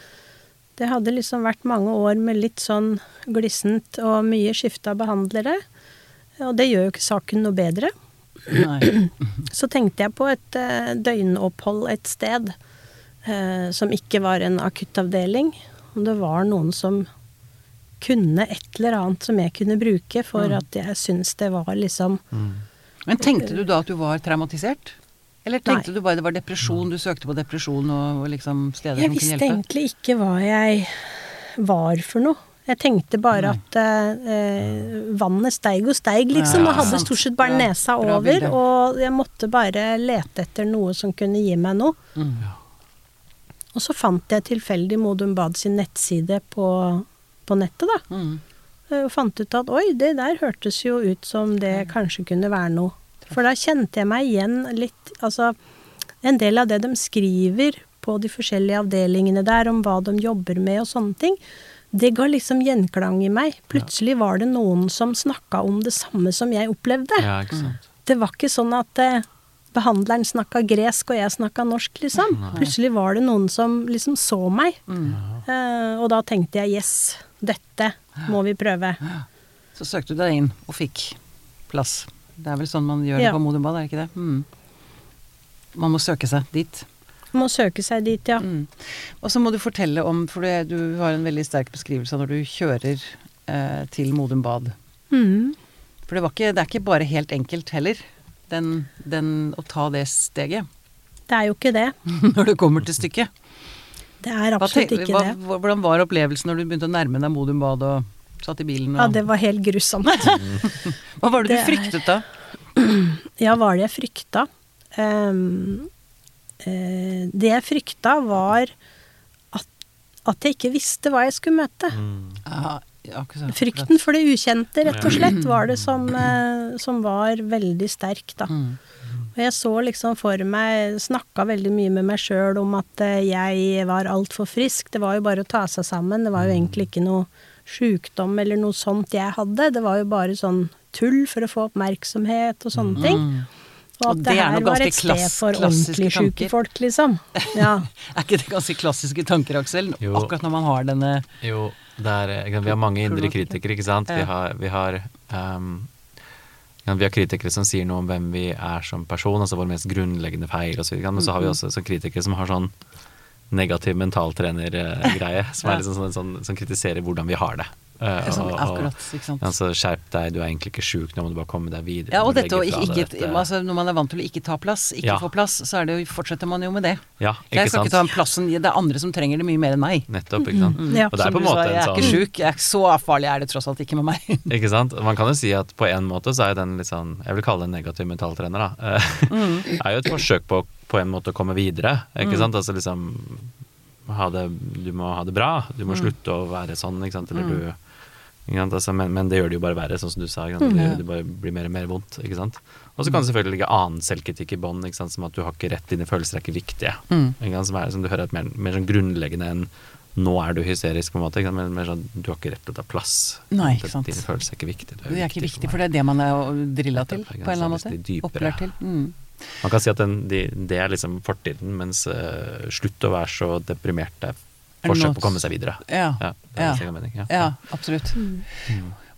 S3: det hadde liksom vært mange år med litt sånn glissent og mye skifta behandlere. Og det gjør jo ikke saken noe bedre.
S1: Nei.
S3: Så tenkte jeg på et eh, døgnopphold et sted eh, som ikke var en akuttavdeling. Om det var noen som kunne et eller annet som jeg kunne bruke for at jeg syns det var liksom
S1: Men tenkte du da at du var traumatisert? Eller tenkte
S3: Nei.
S1: du bare det var depresjon, du søkte på depresjon og, og liksom steder
S3: Jeg
S1: som kunne hjelpe?
S3: Jeg visste egentlig ikke hva jeg var for noe. Jeg tenkte bare at eh, eh, vannet steig og steig, liksom, og hadde stort sett bare nesa over. Og jeg måtte bare lete etter noe som kunne gi meg noe.
S1: Mm.
S3: Og så fant jeg tilfeldig Modum Bad sin nettside på, på nettet, da.
S1: Mm.
S3: Eh, Og fant ut at oi, det der hørtes jo ut som det kanskje kunne være noe. For da kjente jeg meg igjen litt Altså, en del av det de skriver på de forskjellige avdelingene der, om hva de jobber med og sånne ting, det ga liksom gjenklang i meg. Plutselig var det noen som snakka om det samme som jeg opplevde.
S2: Ja, ikke sant.
S3: Det var ikke sånn at eh, behandleren snakka gresk og jeg snakka norsk, liksom. Plutselig var det noen som liksom så meg. Eh, og da tenkte jeg yes, dette må vi prøve.
S1: Så søkte du deg inn og fikk plass. Det er vel sånn man gjør det
S3: Ja.
S1: på Modum Bad, er det ikke det? Mm. Man må søke seg dit.
S3: Må søke seg dit, ja.
S1: Mm. Og så må du fortelle om, for du har en veldig sterk beskrivelse av når du kjører eh, til Modum Bad.
S3: Mm.
S1: For det, var ikke, det er ikke bare helt enkelt heller, den, den, å ta det steget.
S3: Det er jo ikke det.
S1: Når det kommer til stykket.
S3: Det er absolutt ikke det.
S1: Hvordan var opplevelsen når du begynte å nærme deg Modum Bad og satt i bilen? Og,
S3: Ja, det var helt grusomt.
S1: hva var det,
S3: det
S1: du fryktet da?
S3: Ja, hva var det jeg frykta? Ehm, eh, det jeg frykta, var at, at jeg ikke visste hva jeg skulle møte.
S1: Ja, ja, ikke så-
S3: Frykten for det ukjente, rett og slett, var det som, eh, som var veldig sterk, da.
S1: Mm.
S3: Og jeg så liksom for meg, snakka veldig mye med meg sjøl om at eh, jeg var altfor frisk. Det var jo bare å ta seg sammen. Det var jo egentlig ikke noe sjukdom eller noe sånt jeg hadde. Det var jo bare sånn tull for å få oppmerksomhet og sånne ting. Og
S1: Og
S3: at
S1: det
S3: det
S1: er
S3: her
S1: noe
S3: var
S1: ganske
S3: et sted for ordentlig sjuke folk, liksom. Ja.
S1: Er ikke det ganske klassiske tanker, Aksel?
S2: Jo.
S1: Akkurat når man har denne
S2: Jo, det er, eh, vi har mange indre kritikere, ikke sant. Vi har, vi har um, vi har kritikere som sier noe om hvem vi er som person, altså vår mest grunnleggende feil osv. Men så har vi også sånn kritikere som har sånn negativ mentaltrener-greie, som
S1: Ja.
S2: er liksom sånn, sånn, som kritiserer hvordan vi har det. Eh,
S1: Sånn, akkurat, ikke sant.
S2: Altså, skjerp deg, du er egentlig ikke sjuk, nå må du bare komme deg videre.
S1: Ja, og dette
S2: og
S1: ikke, ikke
S2: dette.
S1: altså, Når man er vant til å ikke ta plass, ikke
S2: Ja.
S1: få plass, så er det jo, fortsetter man jo med det.
S2: Ja,
S1: Jeg skal
S2: sant?
S1: ikke ta den plassen, det er andre som trenger det mye mer enn meg.
S2: Nettopp, ikke sant.
S3: Ja.
S2: Og det er på en
S1: måte sa, jeg er ikke
S2: sånn
S1: sjuk, jeg er så farlig er det tross alt ikke med meg.
S2: Ikke sant? Man kan jo si at på en måte så er den litt sånn Jeg vil kalle det en negativ mentaltrener, da. Eh,
S1: Mm.
S2: er jo et forsøk på på en måte å komme videre, ikke sant. Altså liksom ha det, Du må ha det bra. Du
S1: Mm.
S2: må slutte å være sånn, ikke sant. Eller du ikke sant? Altså, men, men det gjør det jo bare verre, sånn som du sa. Ikke sant? Det, det bare blir mer og mer vondt. Ikke sant? Og så kan det selvfølgelig ligge annen selvkritikk i bånd, som at du har ikke rett, dine følelser er ikke viktige.
S1: Mm.
S2: Ikke? Som, er, som du hører er mer, mer sånn grunnleggende enn nå er du hysterisk, på en måte. Men mer sånn, du har ikke rett til å ta plass.
S1: Nei, ikke sant.
S2: Dine følelser er ikke viktige.
S1: Det er ikke viktig, for det er det man er drilla til, på en eller annen måte.
S2: dypere-
S1: Opplært til. Mm.
S2: Man kan si at den, de, det er liksom fortiden, mens uh, slutt å være så deprimert er
S1: Er det
S2: forsøk på å komme seg videre.
S1: Ja.
S2: Ja, det er
S1: Ja.
S2: Ja.
S1: Ja, absolutt.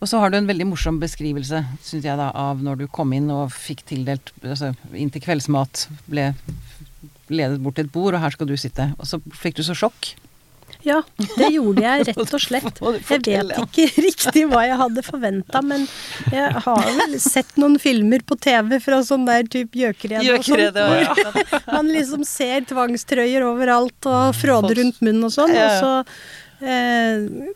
S1: Og så har du en veldig morsom beskrivelse, syns jeg, da, av når du kom inn og fikk tildelt altså, Inn til kveldsmat ble ledet bort til et bord, og her skal du sitte. Og så fikk du så sjokk.
S3: Ja, det gjorde jeg rett og slett. Jeg vet ikke riktig hva jeg hadde forventa, men jeg har vel sett noen filmer på TV fra sånn der type Gjøkeredet og sånn. Hvor Man liksom ser tvangstrøyer overalt og fråder rundt munnen og sånn, og så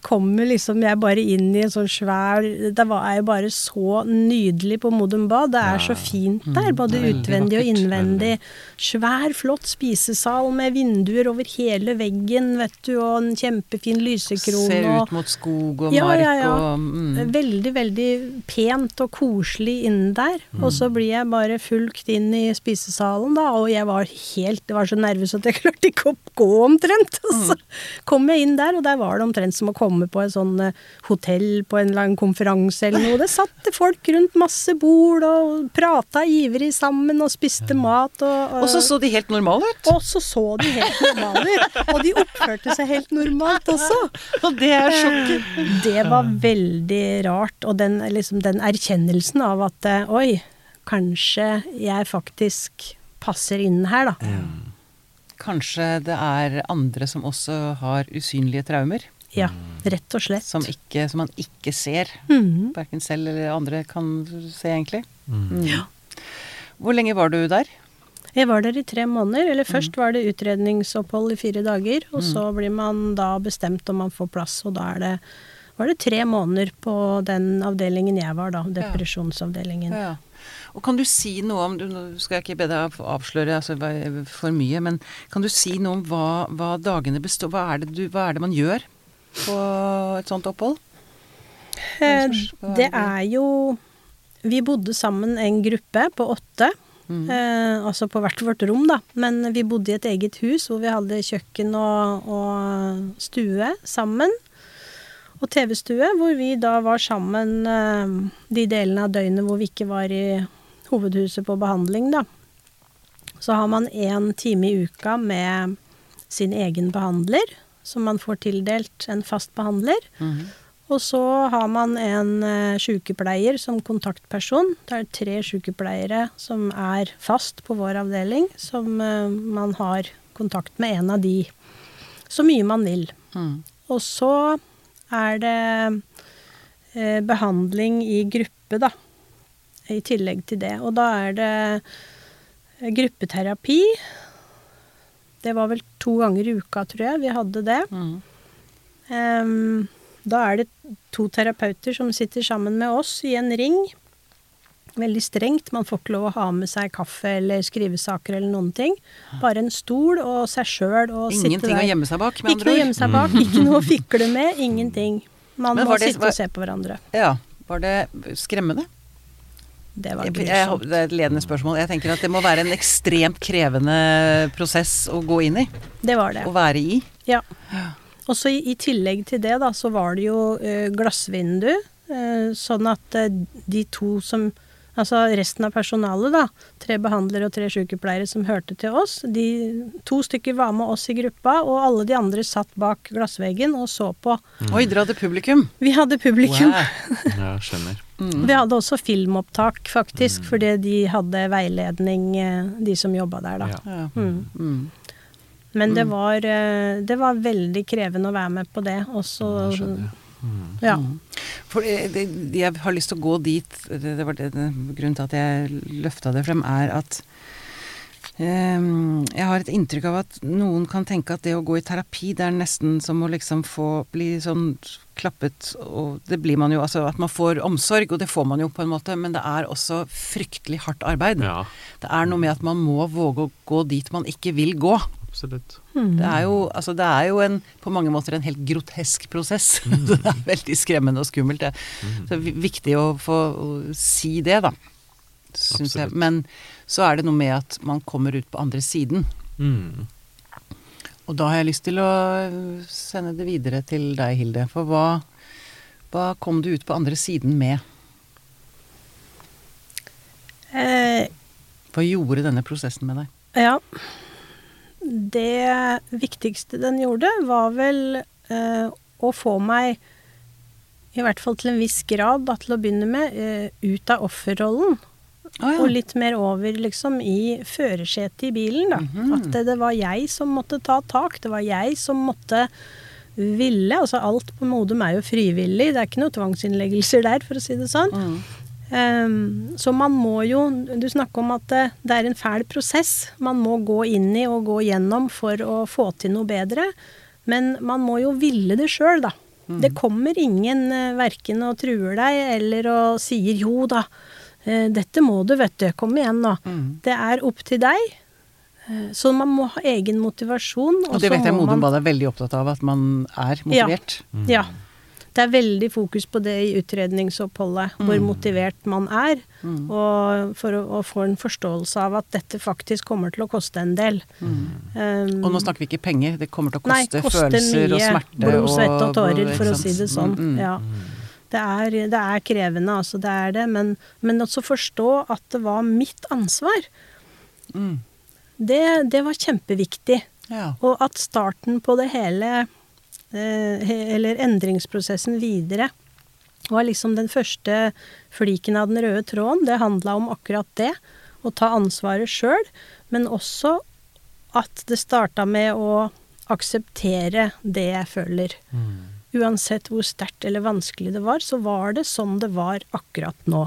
S3: kommer liksom jeg bare inn i en sånn svær Det var, er jo bare så nydelig på Modum Bad. Det er så fint der, både utvendig og innvendig. Svær, flott spisesal med vinduer over hele veggen, vet du, og en kjempefin lysekrone.
S1: Ser ut mot skog og
S3: Ja,
S1: mark
S3: ja, ja.
S1: og mm.
S3: Veldig, veldig pent og koselig inne der. Og så blir jeg bare fulgt inn i spisesalen, da, og jeg var helt Jeg var så nervøs at jeg klarte ikke å gå omtrent. Og så kom jeg inn der, og der var det omtrent som å komme på et sånn eh, hotell på en eller annen konferanse eller noe. Det satt folk rundt masse bord og prata ivrig sammen og spiste mat og,
S1: Og så så de helt normale ut.
S3: og så så de helt normale ut. Og de oppførte seg helt normalt også.
S1: Og det er sjokket.
S3: Det var veldig rart. Og den, liksom, den erkjennelsen av at eh, oi, kanskje jeg faktisk passer inn her, da.
S1: Kanskje det er andre som også har usynlige traumer,
S3: Ja, rett og slett.
S1: som, ikke, som man ikke ser.
S3: Mm.
S1: Verken selv eller andre kan se, egentlig. Mm. Hvor lenge var du der?
S3: Jeg var der i tre måneder. Eller først var det utredningsopphold i fire dager, og så blir man da bestemt om man får plass, og da er det var det tre måneder på den avdelingen jeg var, da. Depresjonsavdelingen.
S1: Ja. Ja. Og kan du si noe om Nå skal jeg ikke be deg avsløre altså, for mye, men kan du si noe om hva, hva dagene består hva er, det du, hva er det man gjør på et sånt opphold?
S3: Eh, Det
S1: det?
S3: er jo Vi bodde sammen en gruppe på åtte.
S1: Mm.
S3: Eh, altså på hvert vårt rom, da. Men vi bodde i et eget hus hvor vi hadde kjøkken og, og stue sammen. Og TV-stue, hvor vi da var sammen eh, de delene av døgnet hvor vi ikke var i hovedhuset på behandling, da. Så har man én time i uka med sin egen behandler, som man får tildelt en fast behandler.
S1: Mhm.
S3: Og så har man en uh, sykepleier som kontaktperson. Det er tre sykepleiere som er fast på vår avdeling, som eh, man har kontakt med en av de så mye man vil.
S1: Mm.
S3: Og så er det eh, behandling i gruppe, da. I tillegg til det. Og da er det eh, gruppeterapi. Det var vel to ganger i uka, tror jeg, vi hadde det.
S1: Mm.
S3: Um, da er det to terapeuter som sitter sammen med oss i en ring. Veldig strengt. Man får ikke lov å ha med seg kaffe eller skrivesaker eller noen ting. Bare en stol og seg sjøl og sitte
S1: Ingenting å gjemme seg bak, med andre ord.
S3: Ikke noe å gjemme seg bak, ikke noe å fikle med, ingenting. Man må
S1: det-
S3: sitte
S1: var-
S3: og se på hverandre.
S1: Ja. Var det skremmende?
S3: Det var grusomt.
S1: det er et ledende spørsmål. Jeg tenker at det må være en ekstremt krevende prosess å gå inn i.
S3: Det var det.
S1: Å være i.
S3: Ja. Og så i, i tillegg til det, da, så var det jo eh, glassvindu. eh, sånn at eh, de to som Altså resten av personalet, da. Tre behandlere og tre sykepleiere som hørte til oss. De to stykker var med oss i gruppa, og alle de andre satt bak glassveggen og så på.
S1: Oi, dere hadde publikum.
S3: Vi hadde publikum.
S1: Wow.
S2: Ja, skjønner.
S3: Vi hadde også filmopptak, faktisk, fordi de hadde veiledning, eh, de som jobba der, da.
S2: Ja.
S3: Mm.
S1: Mm.
S3: Men det var, eh, det var veldig krevende å være med på det. Og så
S2: Jeg.
S3: Ja.
S1: For eh, jeg har lyst til å gå dit det, det var det, det, Grunnen til at jeg løfta det frem, er at um, jeg har et inntrykk av at noen kan tenke at det å gå i terapi, det er nesten som å liksom få bli sånn klappet Og det blir man jo, altså at man får omsorg, og det får man jo på en måte, men det er også fryktelig hardt arbeid.
S2: Ja,
S1: Det er noe med at man må våge å gå dit man ikke vil gå.
S2: Absolutt.
S1: Det er jo, altså det er jo en, på mange måter en helt grotesk prosess. det er veldig skremmende og skummelt. Det. Så det er viktig å få å si det, da. Syns jeg. Men så er det noe med at man kommer ut på andre siden.
S2: Mm.
S1: Og da har jeg lyst til å sende det videre til deg, Hilde. For hva, hva kom du ut på andre siden med?
S3: Eh,
S1: Hva gjorde denne prosessen med deg?
S3: ja. Det viktigste den gjorde, var vel eh, å få meg, i hvert fall til en viss grad, da, til å begynne med, eh, ut av offerrollen.
S1: Å
S3: Og litt mer over liksom i førersetet i bilen, da.
S1: Mhm.
S3: At det, det var jeg som måtte ta tak. Det var jeg som måtte ville. Altså alt på Modum er jo frivillig. Det er ikke noe tvangsinnleggelser der, for å si det sånn.
S1: Mm.
S3: Ehm, så man må jo Du snakker om at det, det er en fæl prosess man må gå inn i og gå gjennom for å få til noe bedre. Men man må jo ville det sjøl, da. Det kommer ingen eh, verken og truer deg eller og sier 'jo da, eh, dette må du, vet du, kom igjen nå'.
S1: Mm.
S3: Det er opp til deg. Eh, Så man må ha egen motivasjon.
S1: Og det
S3: så
S1: vet jeg Modum Bad er veldig opptatt av, at man er motivert.
S3: Ja. Det er veldig fokus på det i utredningsoppholdet, hvor motivert man er, og for å, å få en forståelse av at dette faktisk kommer til å koste en del. Um,
S1: Og nå snakker vi ikke penger, det kommer til å
S3: Nei,
S1: koste følelser og
S3: mye
S1: smerte
S3: blod, svette og tårer, for å si det sånn.
S1: Mm, mm.
S3: Ja. Det er, det er krevende, altså. Det er det. Men, men også forstå at det var mitt ansvar.
S1: Mm.
S3: Det, det var kjempeviktig.
S1: Ja.
S3: Og at starten på det hele, he- eller endringsprosessen videre, var liksom den første fliken av den røde tråden. Det handla om akkurat det. Å ta ansvaret sjøl. Men også at det starta med å akseptere det jeg føler. Uansett hvor sterkt eller vanskelig det var, så var det som det var akkurat nå.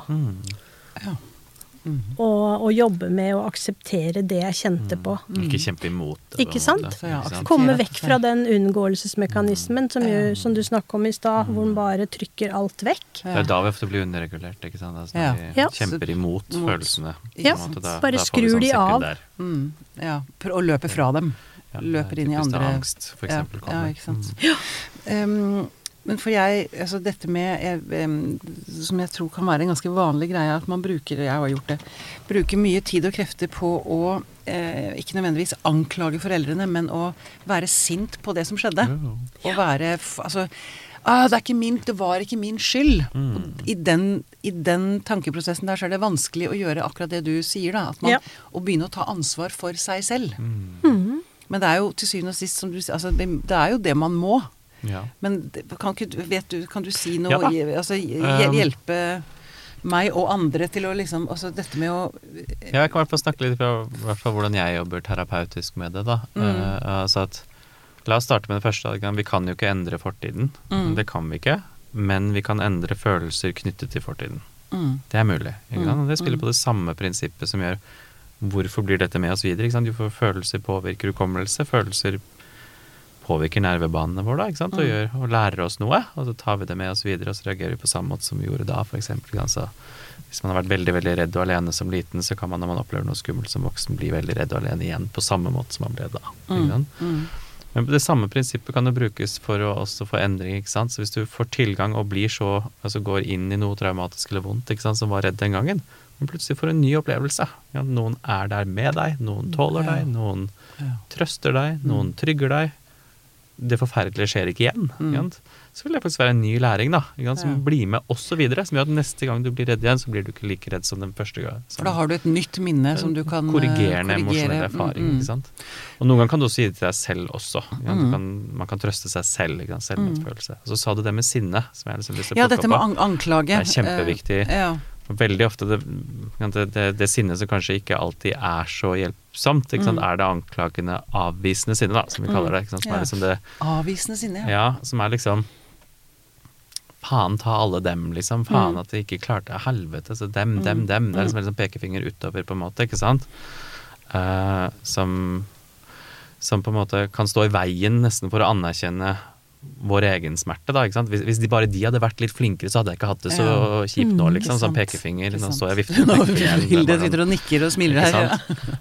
S1: Ja.
S3: Og, og jobbe med å akseptere det jeg kjente på.
S2: Ikke kjempe imot det.
S3: Ikke sant?
S1: ja.
S3: Komme vekk fra den unngåelsesmekanismen som, jo, som du snakket om i stad, hvor den bare trykker alt vekk.
S2: Det er da vi ofte blir underregulert, ikke sant. Altså,
S1: Ja.
S2: vi kjemper imot
S1: Mot-
S2: følelsene.
S3: Ja,
S2: måte, da-
S3: bare
S2: da
S3: skrur
S2: sånn
S3: de av.
S1: Mm, ja. Og løper fra dem.
S2: Ja,
S1: Løper
S2: er
S1: inn i andre
S2: angst, for eksempel,
S1: ja,
S2: kommer.
S1: ikke sant.
S2: Mm.
S1: Um, men for jeg, altså dette med jeg, Som jeg tror kan være en ganske vanlig greie, at man bruker jeg har gjort det, bruker mye tid og krefter på å eh, ikke nødvendigvis anklage foreldrene, men å være sint på det som skjedde. Og være Altså ah, det, er ikke min, det var ikke min skyld.
S2: Mm.
S1: Og i, den, I den tankeprosessen der så er det vanskelig å gjøre akkurat det du sier, da. At man,
S3: Ja.
S1: Å begynne å ta ansvar for seg selv.
S2: Mm.
S1: Men det er jo til syvende og sist, som du sier, altså, det, det er jo det man må.
S2: Ja.
S1: Men kan, ikke, du- vet du, kan du si noe
S2: Ja
S1: altså,
S2: Um,
S1: Hjelpe meg og andre til å liksom Altså dette med å
S2: Ja, jeg kan i hvert fall snakke litt fall hvordan jeg jobber terapeutisk med det. da.
S1: Mm.
S2: Uh, altså at, la oss starte med det første. Vi kan jo ikke endre fortiden.
S1: Mm.
S2: Det kan vi ikke. Men vi kan endre følelser knyttet til fortiden.
S1: mm,
S2: Det er mulig.
S1: Mm,
S2: det spiller
S1: mm.
S2: på det samme prinsippet som gjør hvorfor blir dette med oss videre. Jo, følelser påvirker hukommelse. Følelser påvirker nervebanene våre da, ikke sant? Og,
S1: Mm.
S2: gjør, og lærer oss noe. Og så tar vi det med oss videre, og så reagerer vi på samme måte som vi gjorde da, f.eks. Altså, hvis man har vært veldig veldig redd og alene som liten, så kan man når man opplever noe skummelt som voksen, bli veldig redd og alene igjen på samme måte som man ble da. Ikke sant?
S1: mm,
S2: Men det samme prinsippet kan jo brukes for å også få endring. ikke sant? Så hvis du får tilgang og blir så, altså går inn i noe traumatisk eller vondt ikke sant, som var redd den gangen, men plutselig får en ny opplevelse. Ja, noen er der med deg, noen tåler deg, noen trøster deg, noen trygger deg. Det forferdelige skjer ikke igjen.
S1: Mm.
S2: Så vil det faktisk være en ny læring da, som
S1: Ja.
S2: blir med også videre. Som gjør at neste gang du blir redd igjen, så blir du ikke like redd som den første gangen.
S1: For da har du et nytt minne som du kan eh,
S2: Korrigerende
S1: korrigere.
S2: emosjonell erfaring.
S1: Mm, mm.
S2: Og noen ganger kan du også gi det til deg selv også.
S1: Mm.
S2: kan, man kan trøste seg selv. Sant? Selvmedfølelse. Og så sa du det med sinne, som jeg liksom lyst til å
S1: Ja, dette med
S2: opp.
S1: an anklage.
S2: Det er kjempeviktig.
S1: Uh, ja.
S2: Veldig ofte det, det, det, det sinnet som kanskje ikke alltid er så hjelpsomt?
S1: Mm.
S2: er det anklagende, avvisende sinne, da, som vi kaller det. Som
S1: Ja.
S2: er liksom det
S1: Avvisende sinne, ja.
S2: ja, som er liksom Faen ta alle dem, liksom. Faen
S1: Mm.
S2: at de ikke klarte Helvete, så dem, dem, dem. Det er liksom en sånn pekefinger utover, på en måte, ikke sant? Uh, som Som på en måte kan stå i veien nesten for å anerkjenne vår egen smerte, da. Hvis, hvis de bare de hadde vært litt flinkere, så hadde jeg ikke hatt det så
S1: Ja.
S2: kjipt nå,
S3: Mm,
S2: liksom. Sånn pekefinger. Nå står jeg vifter med pekefingeren. Er
S1: Hilde sitter og nikker og smiler her.
S2: Ja.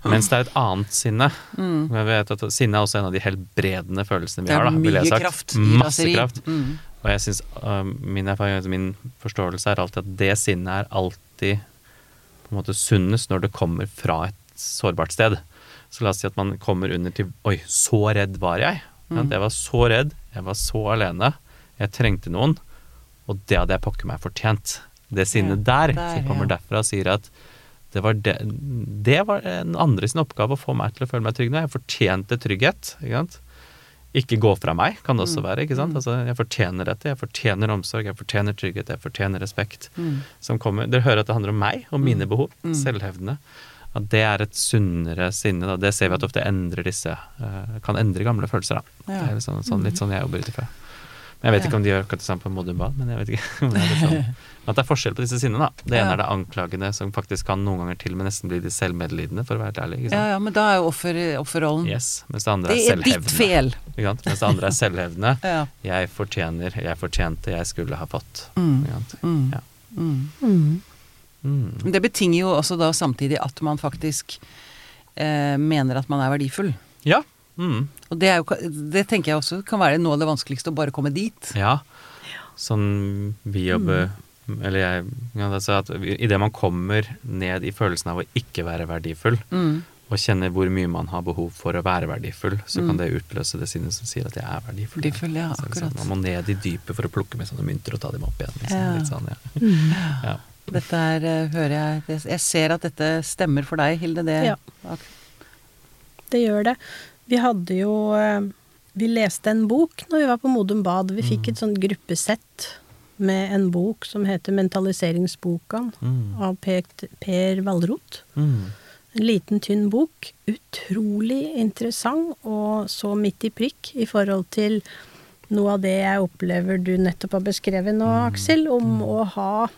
S2: Mens det er et annet sinne.
S1: Mm.
S2: Jeg vet at Sinne er også en av de helbredende følelsene vi har. da,
S1: mye
S2: jeg sagt.
S1: kraft
S2: Masse kraft.
S1: Mm.
S2: Og jeg synes, uh, min erfaring, altså min forståelse er alltid at det sinnet er alltid på en måte sunnest når det kommer fra et sårbart sted. Så la oss si at man kommer under til Oi, så redd var jeg.
S1: Mm.
S2: Jeg var så redd, jeg var så alene, jeg trengte noen, og det hadde jeg pokker meg fortjent. Det sinnet der,
S1: der,
S2: som kommer derfra sier at det var, det, det var en andre sin oppgave å få meg til å føle meg trygg nå. Jeg fortjente trygghet. Ikke? Ikke gå fra meg, kan det også
S1: Mm.
S2: være.
S1: Mm.
S2: Altså, jeg fortjener dette. Jeg fortjener omsorg, jeg fortjener trygghet, jeg fortjener respekt.
S1: Mm.
S2: Som kommer, Dere hører at det handler om meg og mine behov.
S1: Mm.
S2: Selvhevdende. At det er et sunnere sinne. Da. Det ser vi at ofte endrer disse eh, Kan endre gamle følelser. da.
S1: Ja.
S2: Det er sånn, sånn, litt sånn jeg jobber ut ifra. Men Jeg vet
S1: Ja.
S2: ikke om de gjør akkurat det samme på Modum Bad, men jeg vet ikke. om det er sånn. At det er forskjell på disse sinnene. da. Det ene
S1: Ja.
S2: er det anklagende, som faktisk kan noen ganger til og med nesten bli de selvmedlidende, for å være helt ærlig. ikke
S1: Ja,
S2: sant?
S1: ja, men da er jo offer, offerrollen
S2: Yes, Mens det andre
S1: Det
S2: er
S1: er ditt
S2: selvhevdende.
S1: fel.
S2: Ikke sant? Mens det andre er selvhevdende.
S1: Ja.
S2: Jeg fortjener, jeg fortjente, jeg skulle ha fått.
S1: Mm.
S2: Ikke sant?
S1: Mm.
S2: Ja.
S1: Mm.
S3: Mm.
S2: Mm.
S1: Det betinger jo også da samtidig at man faktisk eh, mener at man er verdifull.
S2: Ja. Mm.
S1: Og det, er jo, det tenker jeg også kan være noe av det vanskeligste, å bare komme dit.
S2: ja. sånn vi jobber Eller jeg ja, altså at Idet man kommer ned i følelsen av å ikke være verdifull,
S1: Mm.
S2: og kjenner hvor mye man har behov for å være verdifull, så kan det utløse det sinnet som sier at jeg er verdifull.
S1: Verdifull, ja,
S2: Så sånn,
S1: akkurat.
S2: man må ned i dypet for å plukke med sånne mynter og ta dem opp igjen. Liksom.
S1: Ja.
S2: Sånn, ja. ja.
S1: Dette er, eh, hører jeg Jeg ser at dette stemmer for deg, Hilde. Det,
S3: Ja. Det gjør det. Vi hadde jo eh, Vi leste en bok når vi var på Modum Bad. Vi fikk et sånt gruppesett med en bok som heter 'Mentaliseringsboka'
S2: Mm.
S3: av Per, per Valrot.
S2: Mm.
S3: En liten, tynn bok. Utrolig interessant og så midt i prikk i forhold til noe av det jeg opplever du nettopp har beskrevet nå, Aksel, om å ha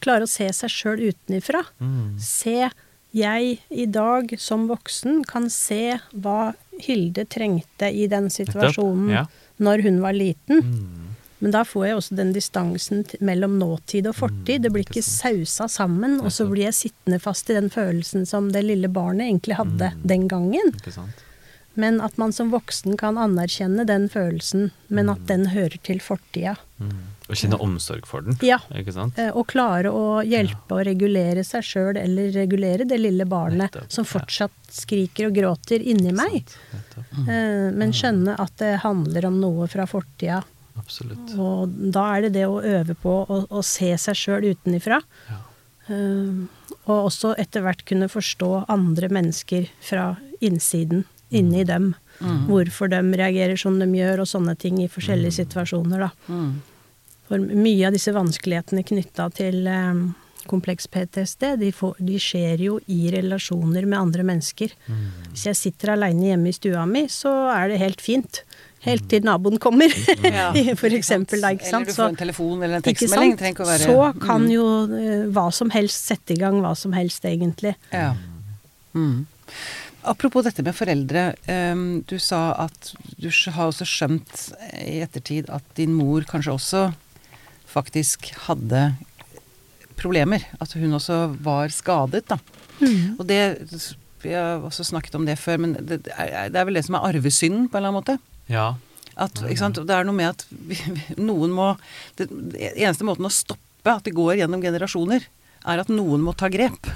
S3: Klare å se seg sjøl utenifra.
S2: Mm.
S3: Se jeg i dag som voksen kan se hva Hilde trengte i den situasjonen
S2: Ja.
S3: når hun var liten.
S2: Mm.
S3: Men da får jeg også den distansen mellom nåtid og fortid. Det blir ikke sausa sammen, og så blir jeg sittende fast i den følelsen som det lille barnet egentlig hadde den gangen. Men at man som voksen kan anerkjenne den følelsen, men at den hører til fortida.
S2: Mm. Og kjenne omsorg for den.
S3: Ja.
S2: Ikke sant?
S3: Eh, Og klare å hjelpe å regulere seg sjøl, eller regulere det lille barnet
S2: Nettopp,
S3: som
S2: ja.
S3: fortsatt skriker og gråter inni meg.
S2: Nettopp.
S3: Eh, Men skjønne at det handler om noe fra fortida.
S2: Absolutt.
S3: Og da er det det å øve på å, å se seg sjøl utenifra.
S2: Ja.
S3: Eh, og også etter hvert kunne forstå andre mennesker fra innsiden, inni dem. Hvorfor de reagerer som de gjør, og sånne ting i forskjellige situasjoner, da.
S1: Mm.
S3: For mye av disse vanskelighetene knytta til eh, kompleks PTSD, de, får, de skjer jo i relasjoner med andre mennesker. Hvis jeg sitter aleine hjemme i stua mi, så er det helt fint. Helt til naboen kommer,
S1: Ja,
S3: for eksempel. Da, ikke sant?
S1: Eller du får en telefon eller en
S3: ikke
S1: tekstmelding.
S3: sant?
S1: Trenger ikke å være
S3: Så kan jo eh, hva som helst sette i gang hva som helst, egentlig.
S1: Ja. Mm. Apropos dette med foreldre. ehm, du sa at du har også skjønt i ettertid at din mor kanskje også faktisk hadde problemer. At hun også var skadet, da.
S3: Mm.
S1: Og det Vi har også snakket om det før, men det er, det er vel det som er arvesynden, på en eller annen måte.
S2: Ja.
S1: At, ikke sant? Det er noe med at vi, vi, noen må det, det eneste måten å stoppe at det går gjennom generasjoner, er at noen må ta grep.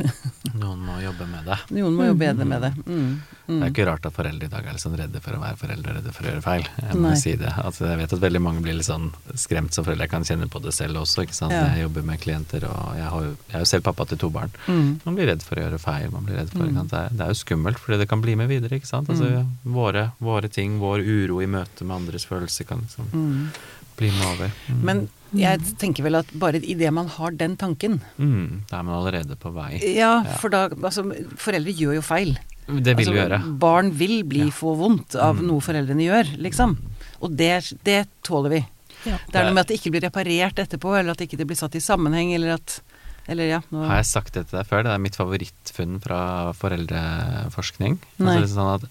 S2: Noen må jobbe med det.
S1: Noen må jobbe bedre med det. Mm.
S2: Det er ikke rart at foreldre i dag er litt sånn redde for å være foreldre, redde for å gjøre feil. Jeg må
S1: Nei.
S2: si det. Altså, jeg vet at veldig mange blir litt sånn skremt som foreldre. Jeg kan kjenne på det selv også. ikke sant?
S1: Ja.
S2: Jeg jobber med klienter, og jeg, har jeg er jo selv pappa til to barn.
S1: Mm.
S2: Man blir redd for å gjøre feil. man blir redd for, ikke? Det, er, det er jo skummelt, fordi det kan bli med videre. ikke sant? Altså,
S1: Mm.
S2: våre, våre ting, vår uro i møte med andres følelser kan liksom
S1: Mm.
S2: bli med over. Mm.
S1: Men jeg tenker vel at bare idet man har den tanken
S2: mm, Da er man allerede på vei.
S1: Ja,
S2: Ja.
S1: for da Altså, foreldre gjør jo feil.
S2: Det vil
S1: altså,
S2: vi gjøre.
S1: Barn vil bli
S2: Ja.
S1: få vondt av
S2: Mm.
S1: noe foreldrene gjør, liksom. Og det, det tåler vi.
S3: Ja.
S1: Det er noe med at det ikke blir reparert etterpå, eller at det ikke blir satt i sammenheng, eller at Eller ja. Nå,
S2: Har jeg sagt det til deg før? Det er mitt favorittfunn fra foreldreforskning. Altså liksom sånn at,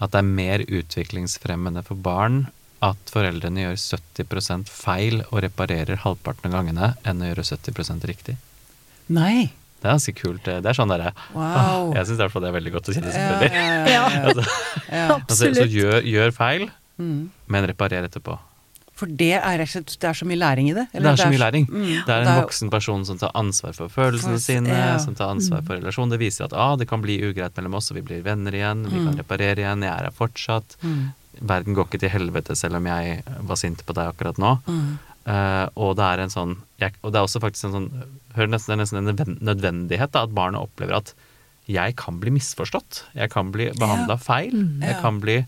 S2: at det er mer utviklingsfremmende for barn at foreldrene gjør 70 feil og reparerer halvparten av gangene, enn å gjøre 70% riktig.
S1: Nei!
S2: Det er ganske kult. Det er sånn derre
S1: Wow.
S2: Jeg syns i hvert fall det er veldig godt å kjenne,
S1: Ja,
S2: selvfølgelig.
S1: ja, ja, ja,
S2: Altså, altså, så
S3: Absolutt.
S2: gjør, gjør feil,
S1: Mm.
S2: men reparer etterpå.
S1: For det er, det er så mye læring i det?
S2: Det er så mye læring.
S1: Mm.
S2: Det er
S1: en
S2: en
S1: er
S2: voksen person som tar ansvar for følelsene
S1: For-
S2: sine,
S1: ja.
S2: som tar ansvar for relasjonen. Det viser at ah, det kan bli ugreit mellom oss, og vi blir venner igjen, vi kan reparere igjen, jeg er her fortsatt.
S1: Mm.
S2: Verden går ikke til helvete selv om jeg var sint på deg akkurat nå.
S1: Mm.
S2: Uh, og det er en sånn jeg, Og det er også faktisk en sånn Hør nesten, det er nesten en nødvendighet da, at barnet opplever at jeg kan bli misforstått. Jeg kan bli behandla feil. Jeg
S1: Ja.
S2: kan bli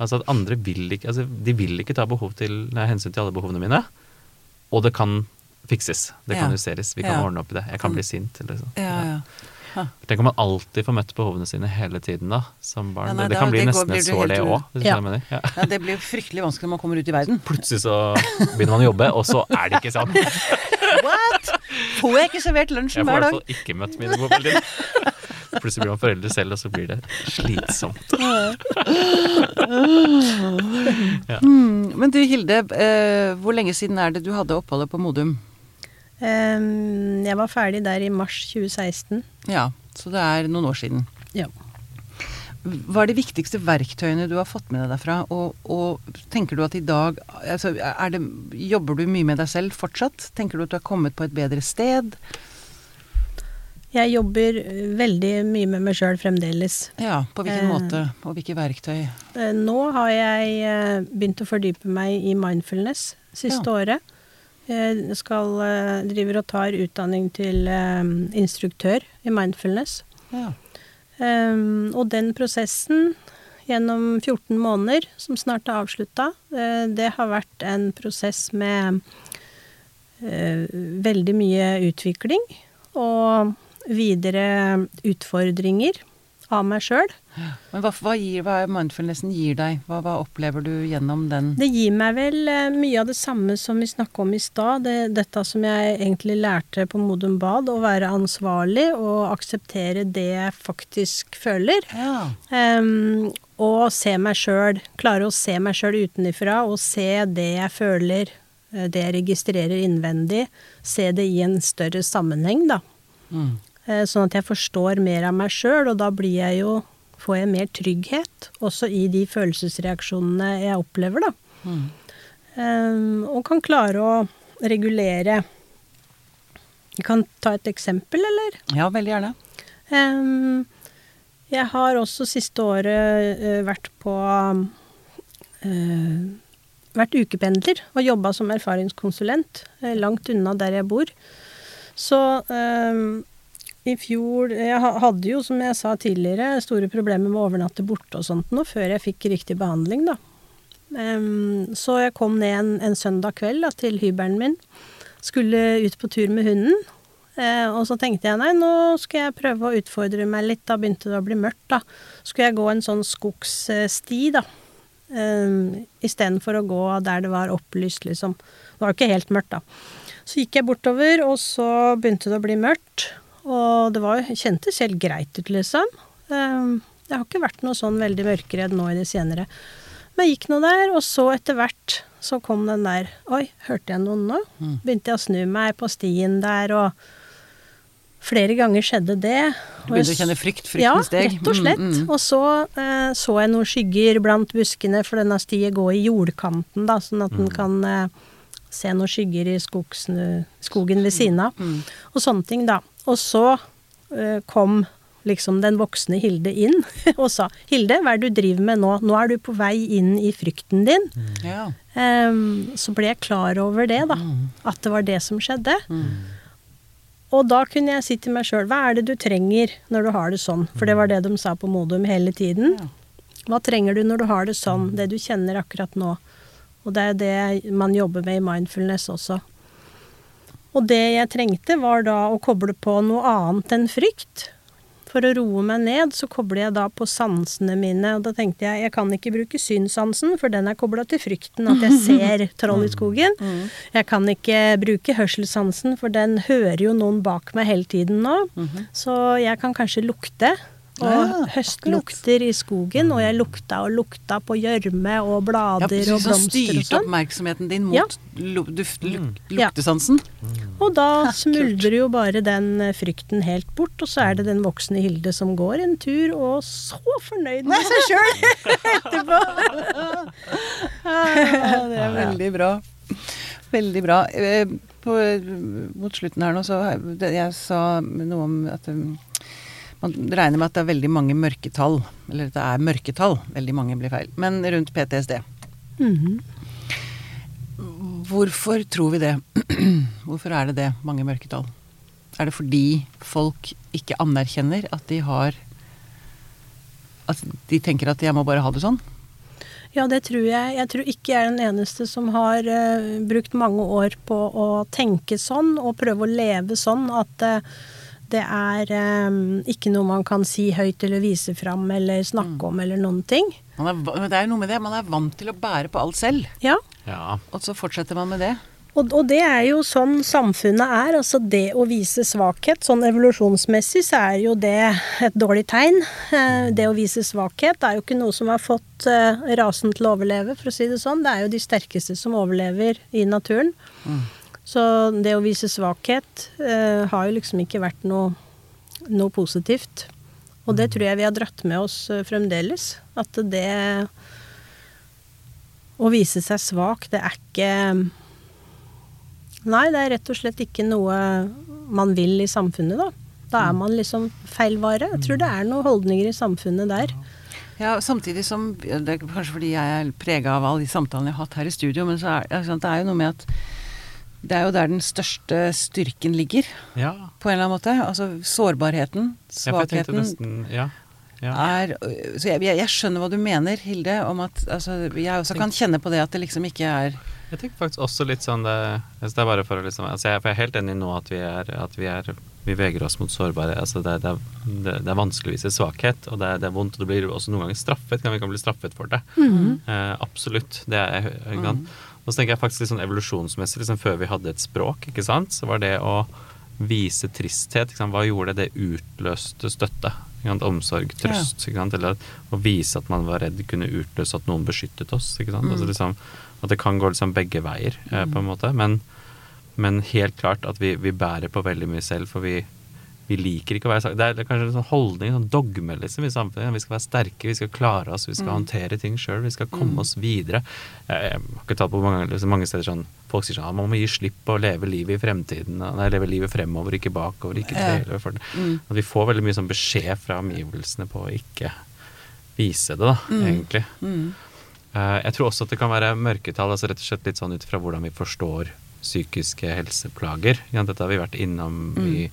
S2: Altså at andre vil ikke altså, De vil ikke ta behov til, nei, hensyn til alle behovene mine. Og det kan fikses. Det kan
S1: Ja.
S2: justeres. Vi kan
S1: Ja.
S2: ordne opp i det. Jeg kan bli sint. Eller sånn.
S1: Ja, ja.
S2: Tenk om man alltid får møtt behovene sine hele tiden da, som barn.
S1: Ja, nei,
S2: det, det
S1: da-
S2: kan bli
S1: det
S2: nesten
S1: blir
S2: et sår, det òg.
S3: Ja.
S2: Ja.
S1: ja, det blir fryktelig vanskelig når man kommer ut i verden.
S2: Plutselig så begynner man å jobbe, og så er det ikke sånn.
S1: What?! Får jeg ikke servert
S2: Jeg får i hvert fall ikke møtt mine behovene. Plutselig blir man foreldre selv, og så blir det slitsomt.
S1: ja. Men du Hilde, eh, hvor lenge siden er det du hadde oppholdet på Modum?
S3: Em, jeg var ferdig der i mars 2016.
S1: Ja, så det er noen år siden.
S3: Ja.
S1: Hva er de viktigste verktøyene du har fått med deg derfra? Og, og tenker du at i dag altså, er det, Jobber du mye med deg selv fortsatt? Tenker du at du er kommet på et bedre sted?
S3: Jeg jobber veldig mye med meg sjøl fremdeles.
S1: Ja, på hvilken
S3: Eh.
S1: måte? Og hvilke verktøy?
S3: Eh, Nå har jeg eh, begynt å fordype meg i mindfulness siste
S1: Ja.
S3: året. Jeg skal, eh, driver og tar utdanning til eh, instruktør i mindfulness.
S1: Ja.
S3: Og den prosessen gjennom 14 måneder, som snart er avslutta, eh, det har vært en prosess med eh, veldig mye utvikling og videre utfordringer av meg sjøl.
S1: Men hva, hva, gir, hva er mindfulnessen gir deg? Hva, hva opplever du gjennom den?
S3: Det gir meg vel eh, mye av det samme som vi snakka om i stad. Det, dette som jeg egentlig lærte på Modum Bad, å være ansvarlig og akseptere det jeg faktisk føler.
S1: Ja.
S3: Um, og se meg sjøl, klare å se meg sjøl utenifra og se det jeg føler, eh, det jeg registrerer innvendig, se det i en større sammenheng, da.
S1: Mm.
S3: Eh, Sånn at jeg forstår mer av meg sjøl, og da blir jeg jo får jeg mer trygghet, også i de følelsesreaksjonene jeg opplever, da.
S1: Mm.
S3: Um, og kan klare å regulere Jeg kan ta et eksempel, eller?
S1: ja, veldig gjerne.
S3: Um, jeg har også siste året uh, vært på uh, Vært ukependler og jobba som erfaringskonsulent uh, langt unna der jeg bor. Så em, i fjor Jeg hadde jo, som jeg sa tidligere, store problemer med å overnatte borte og sånt nå, før jeg fikk riktig behandling, da. Um, så jeg kom ned en, en søndag kveld da, til hybelen min. Skulle ut på tur med hunden. Uh, og så tenkte jeg nei, nå skal jeg prøve å utfordre meg litt. Da begynte det å bli mørkt, da. Skulle jeg gå en sånn skogssti, da. Um, Istedenfor å gå der det var opplyst, liksom. Det var jo ikke helt mørkt, da. Så gikk jeg bortover, og så begynte det å bli mørkt. Og det var, kjentes helt greit ut, liksom. Jeg har ikke vært noe sånn veldig mørkeredd nå i det senere. Men jeg gikk nå der, og så etter hvert så kom den der Oi, hørte jeg noen nå? Begynte jeg å snu meg på stien der, og flere ganger skjedde det.
S1: Du begynte å kjenne frykt,
S3: Ja,
S1: steg?
S3: Ja, rett og slett.
S1: Mm, mm.
S3: Og så eh, så jeg noen skygger blant buskene, for denne stien går i jordkanten, da, sånn at
S1: Mm.
S3: en kan eh, se noen skygger i skogsne, skogen ved siden av.
S1: Mm.
S3: Og sånne ting, da. Og så eh, kom liksom den voksne Hilde inn og sa 'Hilde, hva er det du driver med nå? Nå er du på vei inn i frykten din'.
S1: Ja.
S3: Um, så ble jeg klar over det, da.
S1: Mm.
S3: At det var det som skjedde. Og da kunne jeg si til meg sjøl hva er det du trenger når du har det sånn? For det var det de sa på Modum hele tiden.
S1: Ja.
S3: Hva trenger du når du har det sånn? Det du kjenner akkurat nå. Og det er det man jobber med i mindfulness også. Og det jeg trengte, var da å koble på noe annet enn frykt. For å roe meg ned, så kobler jeg da på sansene mine. Og da tenkte jeg jeg kan ikke bruke synssansen, for den er kobla til frykten. At jeg ser troll i skogen. Jeg kan ikke bruke hørselssansen, for den hører jo noen bak meg hele tiden nå. Så jeg kan kanskje lukte. Og
S1: Ja,
S3: høstlukter i skogen, og jeg lukta og lukta på gjørme og blader
S1: ja,
S3: og blomster og sånn.
S1: styrte oppmerksomheten din mot
S3: Ja.
S1: duft, luk
S3: Ja.
S1: luktesansen.
S3: Og da smuldrer jo bare den eh, frykten helt bort, og så er det den voksne Hilde som går en tur, og så fornøyd med seg sjøl etterpå.
S1: Ja, det er veldig bra. Veldig bra. Eh, På, mot slutten her nå, så jeg- sa noe om at um, man regner med at det er veldig mange mørketall. Eller at det er mørketall. Veldig mange blir feil. Men rundt PTSD.
S3: Mhm.
S1: Hvorfor tror vi det? Hvorfor er det det, mange mørketall? Er det fordi folk ikke anerkjenner at de har At de tenker at jeg må bare ha det sånn?
S3: Ja, det tror jeg. Jeg tror ikke jeg er den eneste som har uh, brukt mange år på å tenke sånn, og prøve å leve sånn at eh, det er um, ikke noe man kan si høyt eller vise fram eller snakke om eller noen ting.
S1: Man er, det er jo noe med det, man er vant til å bære på alt selv,
S3: Ja,
S2: Ja.
S1: og så fortsetter man med det.
S3: Og, og det er jo sånn samfunnet er. Altså det å vise svakhet. Sånn evolusjonsmessig så er jo det et dårlig tegn. Eh, Det å vise svakhet er jo ikke noe som har fått eh, rasen til å overleve, for å si det sånn. Det er jo de sterkeste som overlever i naturen. Så det å vise svakhet eh, har jo liksom ikke vært noe, noe positivt. Og det tror jeg vi har dratt med oss eh, fremdeles. At det Å vise seg svak, det er ikke Nei, det er rett og slett ikke noe man vil i samfunnet, da. Da er man liksom feilvare. Jeg tror det er noen holdninger i samfunnet der.
S1: Ja, samtidig som Det er kanskje fordi jeg er prega av alle de samtalene jeg har hatt her i studio, men så er sant, det er jo noe med at det er jo der den største styrken ligger,
S2: Ja.
S1: på en eller annen måte. Altså sårbarheten,
S2: Ja,
S1: svakheten,
S2: nesten Ja. ja.
S1: er Så jeg, jeg, jeg skjønner hva du mener, Hilde, om at altså, jeg også kan kjenne på det at det liksom ikke er
S2: Jeg tenker faktisk også litt sånn det, altså det er bare for å liksom altså jeg, for jeg er helt enig nå at vi er, at vi er vi veger oss mot sårbare. altså Det, det, er, det, det er vanskelig å vise svakhet, og det er, det er vondt. Og det blir også noen ganger straffet. Kan vi kan bli straffet for det. Eh, absolutt. Det er ikke sant? Og så tenker jeg faktisk litt sånn evolusjonsmessig, liksom før vi hadde et språk, ikke sant, så var det å vise tristhet? Hva gjorde det? Det utløste støtte. Omsorg, trøst. Eller å vise at man var redd, kunne utløse at noen beskyttet oss. Altså liksom, at det kan gå liksom begge veier, eh, på en måte. Men, men helt klart at vi, vi bærer på veldig mye selv, for vi, vi liker ikke å være Det er kanskje en sånn holdning, en dogme liksom, i samfunnet. Vi skal være sterke, vi skal klare oss, vi skal håndtere ting sjøl, vi skal komme oss videre. Jeg, jeg har ikke tatt på mange, liksom, mange steder sånn Folk sier sånn at man må gi slipp og leve livet i fremtiden. Nei, leve livet fremover, ikke bakover, ikke for det. At vi får veldig mye sånn beskjed fra omgivelsene på å ikke vise det, da, egentlig. Eh, jeg tror også at det kan være mørketall, altså rett og slett litt sånn ut fra hvordan vi forstår psykiske helseplager. Ja. Dette har vi vært innom i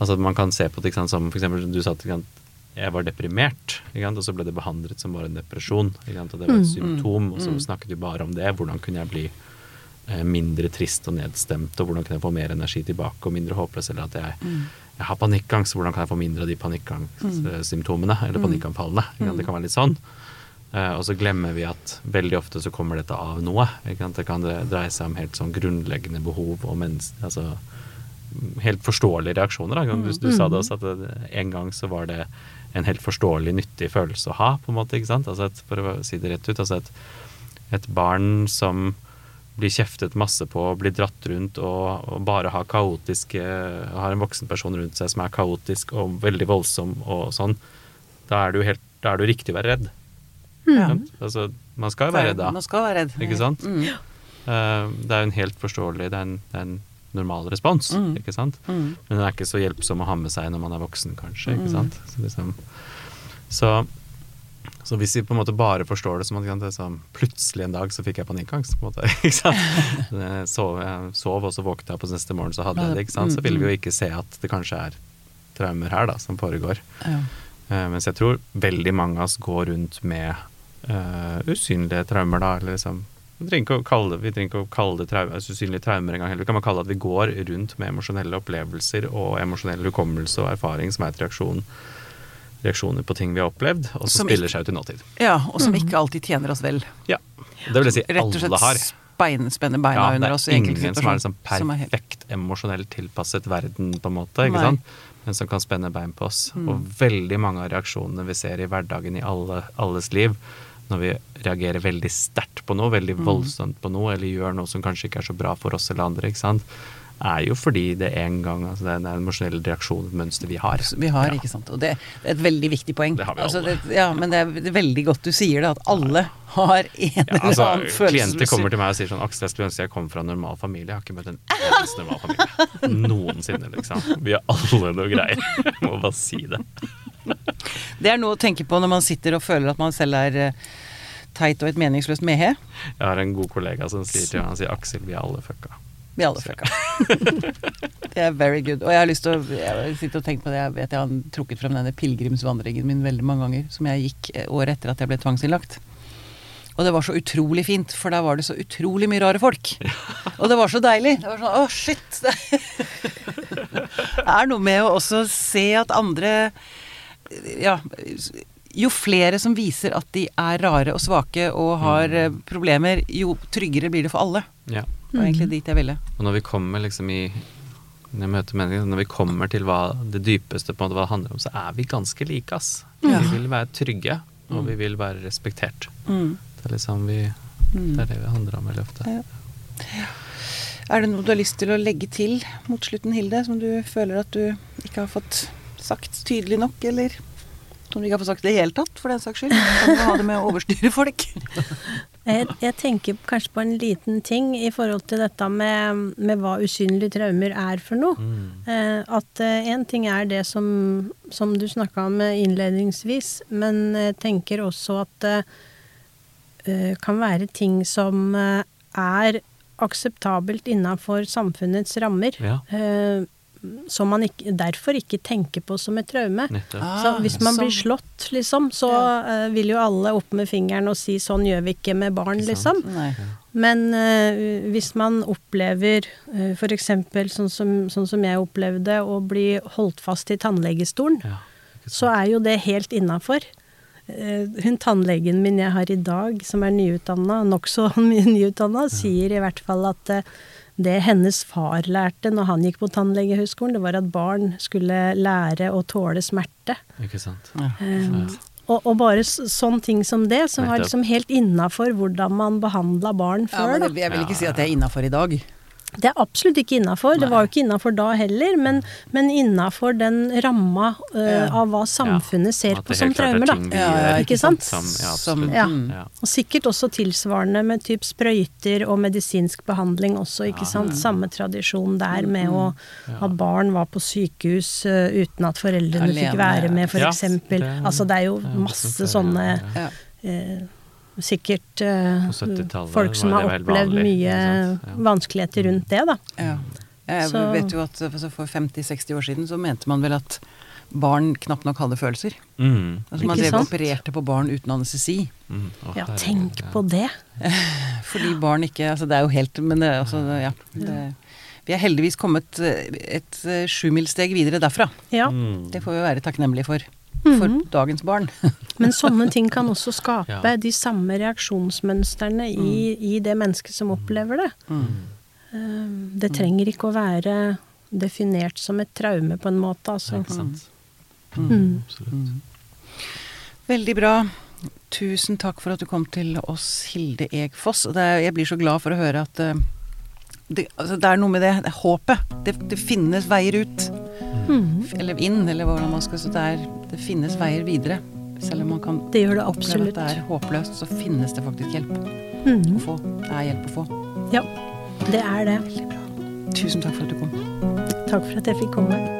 S2: Altså at man kan se på det ikke sant, som eksempel du sa at sant, jeg var deprimert, ikke sant, og så ble det behandlet som bare en depresjon. Ikke sant, og det var et symptom, og så snakket vi bare om det. Hvordan kunne jeg bli eh, mindre trist og nedstemt, og hvordan kunne jeg få mer energi tilbake og mindre håpløs? Eller at jeg, jeg har panikkangst, hvordan kan jeg få mindre av de panikkangstsymptomene, eller panikkanfallene? Ikke sant, det kan være litt sånn. Eh, og så glemmer vi at veldig ofte så kommer dette av noe. Ikke sant? Det kan dreie seg om helt sånn grunnleggende behov og mennesker, Altså, helt forståelige reaksjoner. Da. Du, du sa det også, at det, en gang så var det en helt forståelig, nyttig følelse å ha, på en måte. ikke sant? Altså et, for å si det rett ut. altså et, et barn som blir kjeftet masse på, blir dratt rundt og, og bare har kaotiske Har en voksen person rundt seg som er kaotisk og veldig voldsom og sånn, da er det jo helt, da er det jo riktig å være redd. ikke? Altså, man skal jo være redd da.
S1: Man skal være redd.
S2: Ikke sant?
S1: Mm.
S2: Eh, det er jo en helt forståelig Det er en, det er en normal respons,
S1: Mm.
S2: ikke sant? Men den er ikke så hjelpsom å ha med seg når man er voksen, kanskje.
S1: Mm.
S2: ikke sant? Så, liksom, så, så hvis vi på en måte bare forstår det som at sånn, plutselig en dag så fikk jeg panikkangst, på en måte, ikke sant? Sov, jeg sov, og så våknet jeg på neste morgen, så hadde jeg det. ikke sant? Så vil vi jo ikke se at det kanskje er traumer her da, som foregår.
S1: Ja.
S2: Uh, mens jeg tror veldig mange av oss går rundt med uh, usynlige traumer, da. Eller liksom Vi trenger ikke å kalle det, vi ikke å kalle det traumer, altså usynlige traumer engang heller. Vi kan bare kalle det at vi går rundt med emosjonelle opplevelser og emosjonell hukommelse og erfaring som er et reaksjon, reaksjoner på ting vi har opplevd, og som
S1: Som
S2: spiller
S1: ikke-
S2: seg ut i nåtid.
S1: ja, og som ikke alltid tjener oss vel.
S2: Ja. Det vil jeg si
S1: Rett og slett bein, spenne beina
S2: Ja,
S1: under
S2: er
S1: oss i enkelte
S2: ingen som er
S1: situasjoner.
S2: liksom
S1: som er helt-
S2: perfekt emosjonelt tilpasset verden, på en måte, ikke
S1: Nei.
S2: sant? men som kan spenne bein på oss. Og veldig mange av reaksjonene vi ser i hverdagen i alle, alles liv, når vi reagerer veldig sterkt på noe, veldig voldsomt på noe, eller gjør noe som kanskje ikke er så bra for oss eller andre, ikke sant? er jo fordi det en gang altså det er en emosjonell reaksjon, et mønster vi har.
S1: vi har,
S2: Ja.
S1: ikke sant. Og det er et veldig viktig poeng.
S2: Det har vi
S1: altså,
S2: alle.
S1: det, ja, men det er, veldig godt du sier det, at alle har en
S2: Ja,
S1: eller
S2: altså,
S1: annen følelse.
S2: klienter kommer til meg og sier sånn Aksel, jeg skulle ønske jeg kom fra en normal familie. Jeg har ikke møtt en eneste normal familie. Noensinne, liksom. Vi har alle noe greier. Jeg må bare si det.
S1: Det er noe å tenke på når man sitter og føler at man selv er eh, teit og et meningsløst mehe.
S2: Jeg har en god kollega som sier til meg, han sier Aksel, vi er alle fucka.
S1: Vi er alle fucka. det er very good. Og jeg har lyst til å jeg sitter og tenke på det, jeg vet jeg har trukket frem denne pilegrimsvandringen min veldig mange ganger, som jeg gikk eh, året etter at jeg ble tvangsinnlagt. Og det var så utrolig fint, for der var det så utrolig mye rare folk. Og det var så deilig. Det var sånn, å shit. Det er noe med å også se at andre Ja, jo flere som viser at de er rare og svake og har mm. problemer, jo tryggere blir det for alle.
S2: Ja.
S1: Det var egentlig dit jeg ville.
S2: Og når vi kommer liksom i når jeg møter mennesker, når vi kommer til hva det dypeste på en måte hva det handler om, så er vi ganske like, ass.
S1: Ja.
S2: Vi vil være trygge, og vi vil være respektert.
S1: Mm.
S2: Det er liksom vi Det er det vi handler om veldig ofte.
S1: Ja. Er det noe du har lyst til å legge til mot slutten, Hilde, som du føler at du ikke har fått sagt tydelig nok, eller? om du ikke har fått sagt i det hele tatt, for den saks skyld. Kan du ha det med å overstyre folk?
S3: Jeg, jeg tenker kanskje på en liten ting i forhold til dette med, med hva usynlige traumer er for noe. Eh, at én ting er det som, som du snakka om innledningsvis, men jeg tenker også at det eh, kan være ting som eh, er akseptabelt innafor samfunnets rammer.
S2: Ja.
S3: Eh, som man ikke, derfor ikke tenker på som et traume.
S2: Ah,
S3: Så hvis man blir
S1: sånn.
S3: slått, liksom, så eh, vil jo alle opp med fingeren og si 'sånn gjør vi ikke med barn',
S2: Ikke
S3: liksom.
S1: Nei.
S3: Men uh, hvis man opplever uh, f.eks. Sånn, som, sånn som jeg opplevde, å bli holdt fast i tannlegestolen,
S2: Ja.
S3: så er jo det helt innafor. hun tannlegen min jeg har i dag, som er nyutdanna, nokså nyutdanna, sier i hvert fall at eh, det hennes far lærte når han gikk på tannlegehøgskolen, det var at barn skulle lære å tåle smerte.
S2: Ikke sant.
S3: Eh, og, og bare sånne ting som det, som var liksom helt innafor hvordan man behandla barn
S1: Ja,
S3: før.
S1: men det, jeg vil ikke si at det er innafor i dag.
S3: Det er absolutt ikke innafor. Det var jo ikke innafor da heller, men, men innafor den ramma uh,
S1: Ja.
S3: av hva samfunnet ser på som
S2: er
S3: traumer, da.
S1: Ja, ja,
S3: ikke sant?
S2: Som, ja,
S1: Som-
S3: Ja.
S1: Mm.
S3: Og sikkert også tilsvarende med typ sprøyter og medisinsk behandling også, ikke sant. Samme tradisjon der med å at barn var på sykehus uh, uten at foreldrene
S1: Alene,
S3: fikk være med, for
S2: Ja,
S3: eksempel.
S2: det-
S3: altså det er jo
S2: det er
S3: masse sånne
S2: ja.
S3: Eh, Sikkert eh, folk som har opplevd
S2: vanlig,
S3: mye?
S2: Ja.
S3: vanskeligheter rundt det, da.
S1: Ja. Jeg
S3: Så-
S1: vet jo at altså, For 50-60 år siden så mente man vel at barn knapt nok hadde følelser.
S2: Mm.
S1: Altså Man drev og opererte på barn uten anestesi.
S2: Mm. Oh,
S3: Ja, tenk
S2: ja.
S3: på det.
S1: Fordi barn ikke Altså det er jo helt Men det, altså, ja. Det, vi er heldigvis kommet et et eh, sjumilssteg videre derfra.
S3: Ja.
S2: Mm.
S1: Det får vi være takknemlige for. For
S3: Mhm.
S1: dagens barn.
S3: Men sånne ting kan også skape
S2: Ja.
S3: de samme reaksjonsmønstrene i, i det mennesket som opplever det.
S1: Mm.
S3: Eh, Det trenger ikke å være definert som et traume, på en måte. Altså.
S2: Ikke sant.
S3: Mm.
S2: Absolutt.
S1: Veldig bra. Tusen takk for at du kom til oss, Hilde Egfoss. Og er, jeg blir så glad for å høre at eh, det, altså det er noe med det, det håpet. Det, det finnes veier ut.
S3: Mm.
S1: Eller inn, eller hvordan man skal si det. Er, det finnes veier videre. Selv om man kan
S3: Det gjør det
S1: oppleve at det er håpløst, så finnes det faktisk hjelp å
S3: Mm.
S1: få. Det er hjelp å få.
S3: Ja, det er det.
S1: Tusen takk for at du kom.
S3: Takk for at jeg fikk komme.